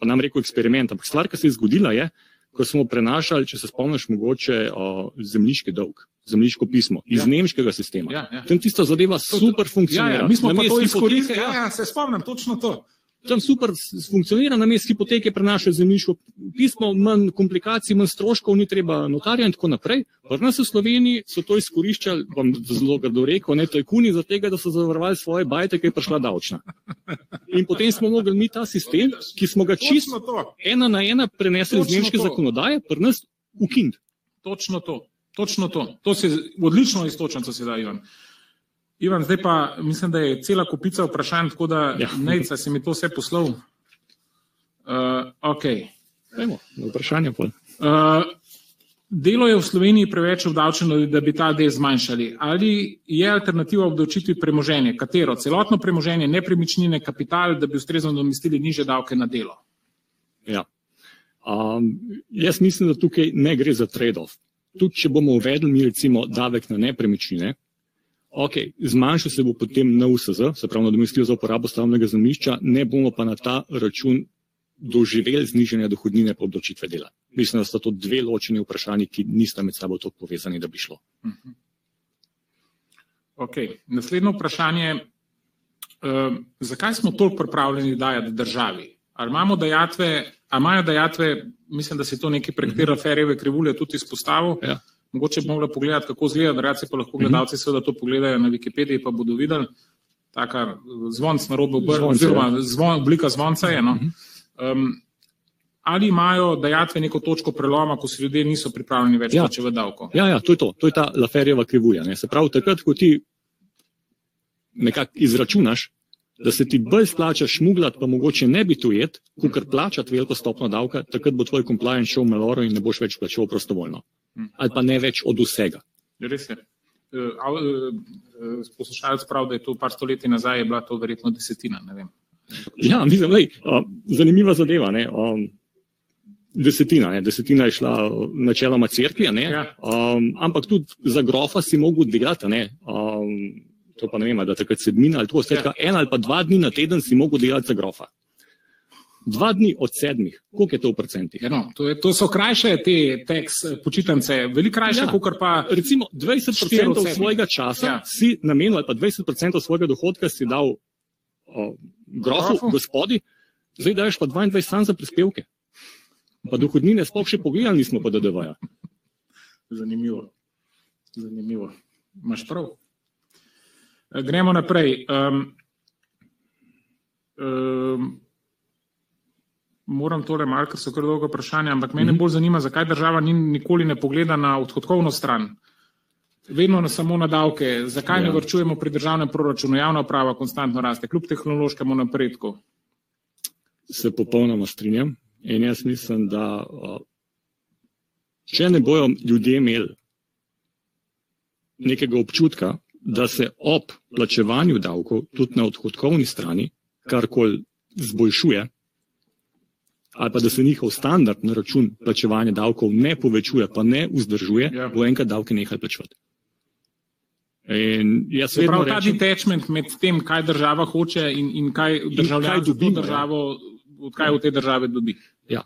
pa nam rekel eksperiment, ampak stvar, ki se je zgodila, je, ko smo prenašali, če se spomniš, mogoče o, zemljiški dolg. Zemljiško pismo iz ja. nemškega sistema. Ja, ja. Tam tista zadeva super funkcionira. Ja, ja. Mi smo pa to izkoristili. Ja, ja, se spomnim, točno to tam super funkcionira, na mestu hipoteke prenaša zemljiško pismo, manj komplikacij, manj stroškov, ni treba notarja in tako naprej. Pri nas v Sloveniji so to izkoriščali, bom zelo grdo rekel, ne tajkuni, zato da so zavarovali svoje bajte, ki je prišla davčna. In potem smo mogli mi ta sistem, ki smo ga čisto ena na ena prenesli iz nemške zakonodaje, pri nas ukind. Točno to. Točno to. To se odlično istočnico sedaj, Ivan. Ivan, zdaj pa mislim, da je cela kupica vprašanj, tako da ja. nejca si mi to vse poslal. Uh, okay. Dajmo, vprašanje pol. Uh, delo je v Sloveniji preveč obdavčeno, da bi ta del zmanjšali. Ali je alternativa obdavčitvi premoženje? Katero? Celotno premoženje, nepremičnine, kapital, da bi ustrezno domestili niže davke na delo? Ja. Um, jaz mislim, da tukaj ne gre za trade-off. Tudi če bomo uvedli mi recimo davek na nepremičnine, Ok, zmanjšal se bo potem NUSZ, se pravi nadomestilo za uporabo stavnega zemljišča, ne bomo pa na ta račun doživeli znižanja dohodnine po obdočitve dela. Mislim, da sta to dve ločeni vprašanji, ki nista med sabo tako povezani, da bi šlo. Mhm. Ok, naslednje vprašanje. Uh, zakaj smo toliko pripravljeni dajati državi? Ali imamo dajatve, ali imajo dajatve, mislim, da se to nekaj prek te mhm. aferjeve krivulje tudi izpostavil. Ja. Mogoče bi mogli pogledati, kako zgleda, da reci pa lahko mhm. gledalci seveda to pogledajo na Wikipediji, pa bodo videli, taka zvonc na robu obrva, oziroma zvon, oblika zvonca je. No. Um, ali imajo dajatve neko točko preloma, ko se ljudje niso pripravljeni več ja. plačevati davko? Ja, ja, to je to, to je ta laferjeva krivulja. Ne. Se pravi, takrat, ko ti nekako izračunaš, da se ti bolj splača šmuglat, pa mogoče ne biti ujet, kot kar plačati veliko stopno davka, takrat bo tvoj compliance šel v meloro in ne boš več plačal prostovoljno. Ali pa ne več od vsega. Res je. Uh, uh, poslušalec pravi, da je to par stoletij nazaj, je bila to verjetno desetina. Ja, mislim, lej, zanimiva zadeva. Ne? Desetina, ne? desetina je šla načeloma crkvi, ne? Ja. um, ampak tudi za grofa si mogel delati. Ne? Um, to pa ne vem, da takrat sedmina ali to, skratka, en ali pa dva dni na teden si mogel delati za grofa. Dva dni od sedmih, koliko je to v procentih? Ja, no, to, je, to so krajše te teks počitnice, veliko krajše, Ja. ja. kot pa Recimo Štiri 20% od sedmih. svojega časa Ja. ja. si namenil, ali pa 20% svojega dohodka si dal o, grofu, Grofu. gospodi, zdaj daješ pa 22 sam za prispevke. Pa dohodnine sploh še pogledali nismo pa DDV-ja. Zanimivo. Zanimivo. Imaš prav. E, Gremo naprej. Um, um, moram tole malo, ker so kar dolgo vprašanja, ampak mene bolj zanima, zakaj država ni, nikoli ne pogleda na odhodkovno stran. Vedno na, samo na davke. Zakaj ja. ne vrčujemo pri državnem proračunu? Javna uprava konstantno raste, kljub tehnološkemu napredku. Se popolnoma strinjam. In jaz mislim, da o, če ne bojo ljudje imeli nekega občutka, da se ob plačevanju davkov tudi na odhodkovni strani karkoli zboljšuje, ali pa da se njihov standard na račun plačevanja davkov ne povečuje, pa ne vzdržuje, Ja. ja. bo enkrat davke nehali plačevati. In jaz Se pravi, ta rečem, detachment med tem, kaj država hoče in, in kaj državljan kaj za to dobimo, ja. državo, od kaj v tej državi dobi. ja,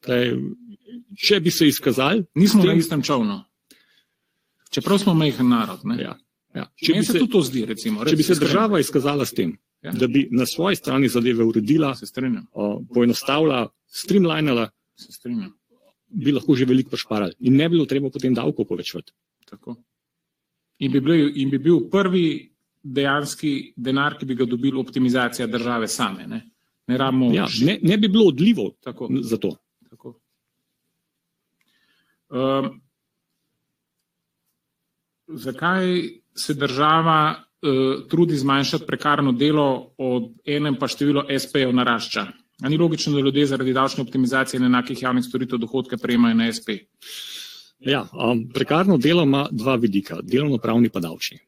Tlej, če bi se izkazali, Nismo s na tem- istem čovnu. Čeprav smo majhen narod. Ne? Ja, ja. Če, bi se se, to zdi. Recimo, če bi se država izkazala s tem, Ja. da bi na svoji strani zadeve uredila, o, poenostavila, streamlinala, bi lahko že veliko pošparali in ne bi bilo treba potem davko povečevati. Tako. In bi, bil, in bi bil prvi dejanski denar, ki bi ga dobili optimizacija države same. Ne, ne rabimo. Ja, ne, ne bi bilo odlivov Tako. za to. Tako. Um, zakaj se država uh, trudi zmanjšati prekarno delo, od enem pa število SP-jev narašča? A ni logično, da ljudje zaradi davčne optimizacije in enakih javnih storitev dohodke prejemajo na SP? Ja, um, prekarno delo ima dva vidika, delovno-pravni pa davčni.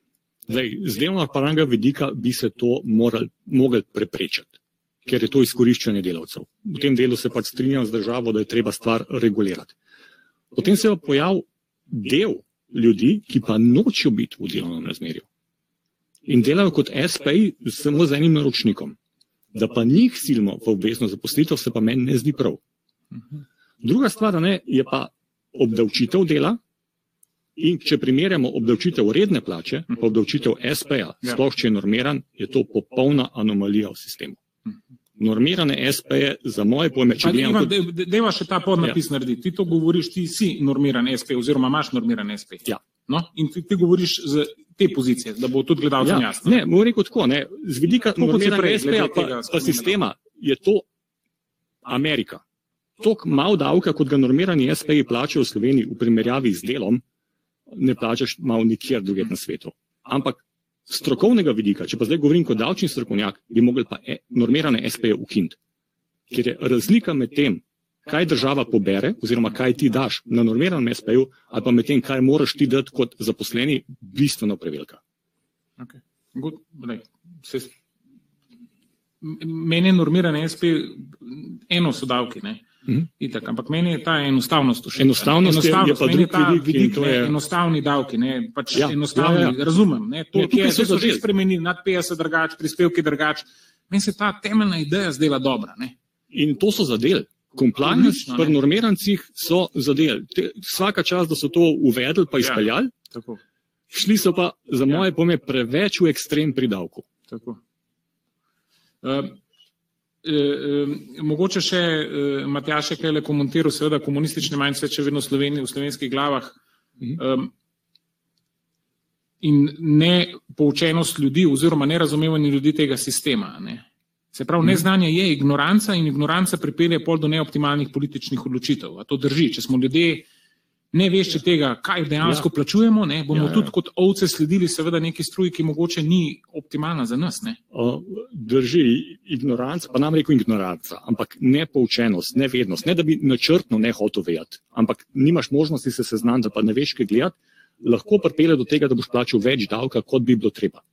Zdaj, z delovno-pravnega vidika bi se to morali, mogli preprečiti, ker je to izkoriščanje delavcev. V tem delu se pač strinjam z državo, da je treba stvar regulirati. Potem se je pojavil del ljudi, ki pa nočejo biti v delovnem razmerju in delajo kot SPI samo z enim naročnikom. Da pa njih silimo v obvezno zaposlitev, se pa meni ne zdi prav. Druga stvar ne, je pa obdavčitev dela. In če primerjamo obdavčitev redne plače in obdavčitev SP-ja, Ja. sploh če je normiran, je to popolna anomalija v sistemu. Normirane SP-je, za moje pojme, če gledam Ivan, kot- de- Deva še ta podnapis ja. narediti. Ti to govoriš, ti si normiran SP, oziroma imaš normiran SP. Ja. No? In ti, ti govoriš z te pozicije, da bo tudi gledalcem Ja, jasno. ne, bom rekel tako, ne, z vidika Tako normiranega SP-ja pa, tega pa sistema je to Amerika. Tok mal davka, kot ga normirani SP-ji plačajo v Sloveniji v primerjavi z delom, ne plačaš mal nikjer drugje na svetu. Ampak strokovnega vidika, če pa zdaj govorim kot davčni strokovnjak, bi mogli pa e, normirane SP-je ukiniti. Ker je razlika med tem, kaj država pobere, oziroma kaj ti daš na normiranem SP-ju, ali pa med tem, kaj moraš ti dati kot zaposleni, bistveno prevelika. Okay. Good, lej, se, meni je normiran SP, eno so davki, ne. Mhm. Itak, ampak meni je ta enostavnost všeč. Enostavnost je- je je drug ta vidik vidik, ne, je- enostavni davki, ne, pač Ja, enostavni, ja, ja. razumem, ne, to, Ne, ne, tukaj je, so že zadeli. spremenili, nad 50 drugač, prispevki drugač. Meni se ta temeljna ideja zdela dobra, ne. In to so zadeli. Compliance pri normirancih so zadeli. Te- Vsaka čas, da so to uvedli pa Ja. izpeljali, Tako, šli so pa za Ja. moje pome preveč v ekstrem pri davku. tako. Uh, mogoče še uh, Matjaš je kaj komentiral, seveda komunistični mindset še vedno v, Sloveniji, v slovenskih glavah Mhm. um, in ne poučenost ljudi oziroma nerazumevanje ljudi tega sistema. Ne. Se pravi, neznanje je ignoranca in ignoranca pripelje pol do neoptimalnih političnih odločitev. A to drži, če smo ljudje ne veš tega, kaj dejansko ja. plačujemo, ne, bomo Ja, ja. tudi kot ovce sledili seveda neki struji, ki mogoče ni optimalna za nas. Ne. Uh, drži ignoranca, pa nam rekel ignoranca, ampak ne poučenost, ne vednost, ne da bi načrtno ne hotel vedeti, ampak nimaš možnosti se seznaniti, pa ne veš, kaj gledati, lahko pripelje do tega, da boš plačal več davka, kot bi bilo treba.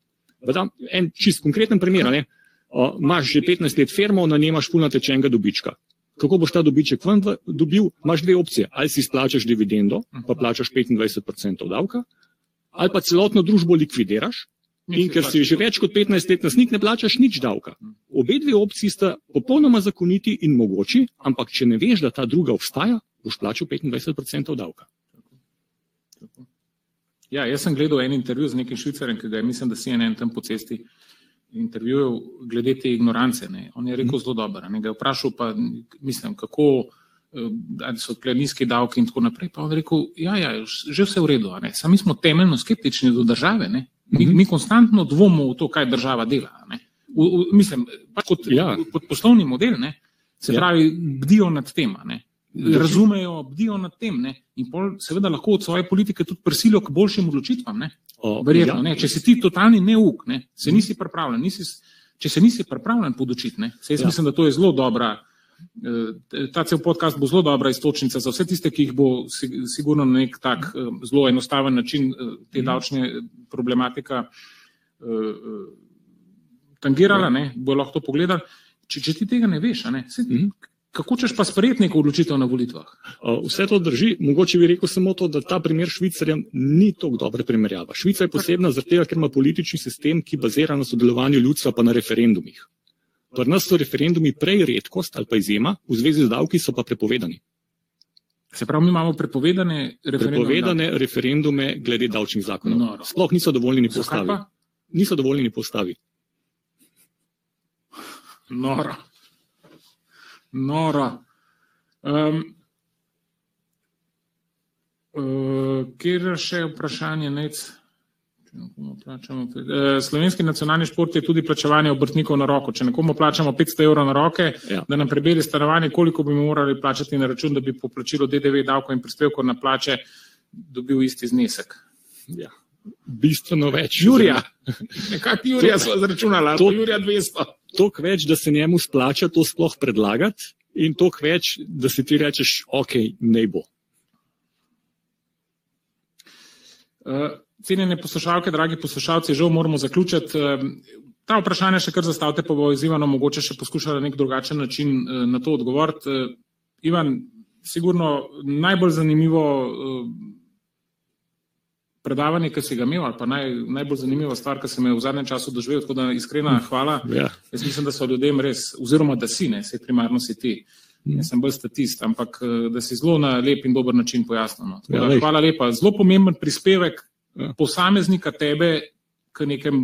Pa dam En čist konkreten primer. ne. Uh, Imaš že 15 let firmo, na njej imaš puno tečenega dobička. Kako boš ta dobiček ven dobil? Imaš dve opcije. Ali si splačaš dividendo, pa plačaš 25% davka, ali pa celotno družbo likvidiraš In ker si že več kot 15 let nasnik, ne plačaš nič davka. Obe dve opciji sta popolnoma zakoniti in mogoči, ampak če ne veš, da ta druga obstaja, boš plačal 25% davka. Ja, jaz sem gledal en intervju z nekim švicarjem, ki ga je, mislim, da si en tam po cesti intervjuval glede te ignorance. Ne. On je rekel zelo dobro. Ne. Ga je vprašal, pa, mislim, kako eh, ali so tle nizki davki in tako naprej. Pa on je rekel, ja, ja, že vse v redu. Samo mi smo temeljno skeptični do države. Ne. Mi, mi konstantno dvomimo v to, kaj država dela. Ne. V, v, mislim, pač kot, Ja. kot poslovni model, ne. se Ja. pravi, bdijo nad tem. razumejo, bdijo nad tem. Ne? In pol seveda lahko od svoje politike tudi prisilijo k boljšim odločitvam. Ne? O, Verjetno, ja, ne? Če si ti totalni neuk, ne? se nisi pripravljen, nisi, če se nisi pripravljen podučiti. Ne? Se jaz Ja. ja. mislim, da to je zelo dobra. Eh, Ta cel podcast bo zelo dobra istočnica za vse tiste, ki jih bo si- sigurno na nek tak eh, zelo enostaven način eh, te davčne eh, problematika tangirala, ne, bo lahko to pogledali. Če, če ti tega ne veš, ne, se, Mhm. kako češ pa sprejeti neko odločitev na volitvah? vse to drži. Mogoče bi rekel samo to, da ta primer Švicarja ni tako dobra primerjava. Švica je posebna zaradi tega, ker ima politični sistem, ki bazira na sodelovanju ljudstva pa na referendumih. Pri nas so referendumi prej redkost ali pa izjema, v zvezi z davki so pa prepovedani. Se pravi, mi imamo prepovedane referendume. Prepovedane referendume glede davčnih zakonov. Noro. Sploh niso dovoljeni po Zakaj ustavi. pa? Niso dovoljeni po ustavi. Noro. Noro. Um, uh, kjer še vprašanje, nec? Plačamo eh, Slovenski nacionalni šport je tudi plačevanje obrtnikov na roko. Če nekomu plačamo 500 evrov na roke, Ja. da nam prebeli stanovanje, koliko bi morali plačati na račun, da bi po plačilu DDV, davkov in prispevkov na plače dobil isti znesek. Ja. Bistveno več. Jurija, nekako Jurija smo zračunala, To- Jurija 200. Toliko več, da se njemu splača to sploh predlagati, in toliko več, da si ti rečeš, ok, ne bo. Uh, cenjene poslušalke, dragi poslušalci, žal moramo zaključiti. Uh, ta vprašanja še kar zastavite, pa bo z Ivanom mogoče še poskušala na nek drugačen način uh, na to odgovoriti. Uh, Ivan, sigurno najbolj zanimivo uh, predavanje, ki si ga imel, ali pa naj, najbolj zanimiva stvar, ki sem jo v zadnjem času doživel, tako da iskrena hvala. Ja. Jaz mislim, da so ljudem res, oziroma da si, ne, se primarno si ti. Jaz sem bolj statist, ampak eh, da si zelo na lep in dober način pojasnil. No. Ja, da. Hvala lepa. Zelo pomemben prispevek. Posameznika tebe k nekem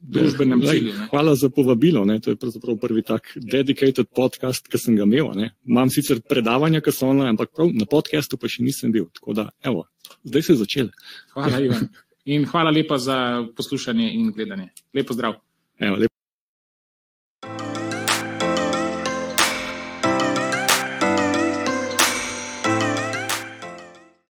družbenem Lej, cilju. Ne. Hvala za povabilo. Ne. To je pravzaprav prvi tak dedicated podcast, ki sem ga imel. Ne. Imam sicer predavanja, ki so online, ampak prav na podkastu pa še nisem bil. Tako da, evo, zdaj se je začelo. Hvala, Ivan. In hvala lepa za poslušanje in gledanje. Lepo zdrav. Evo,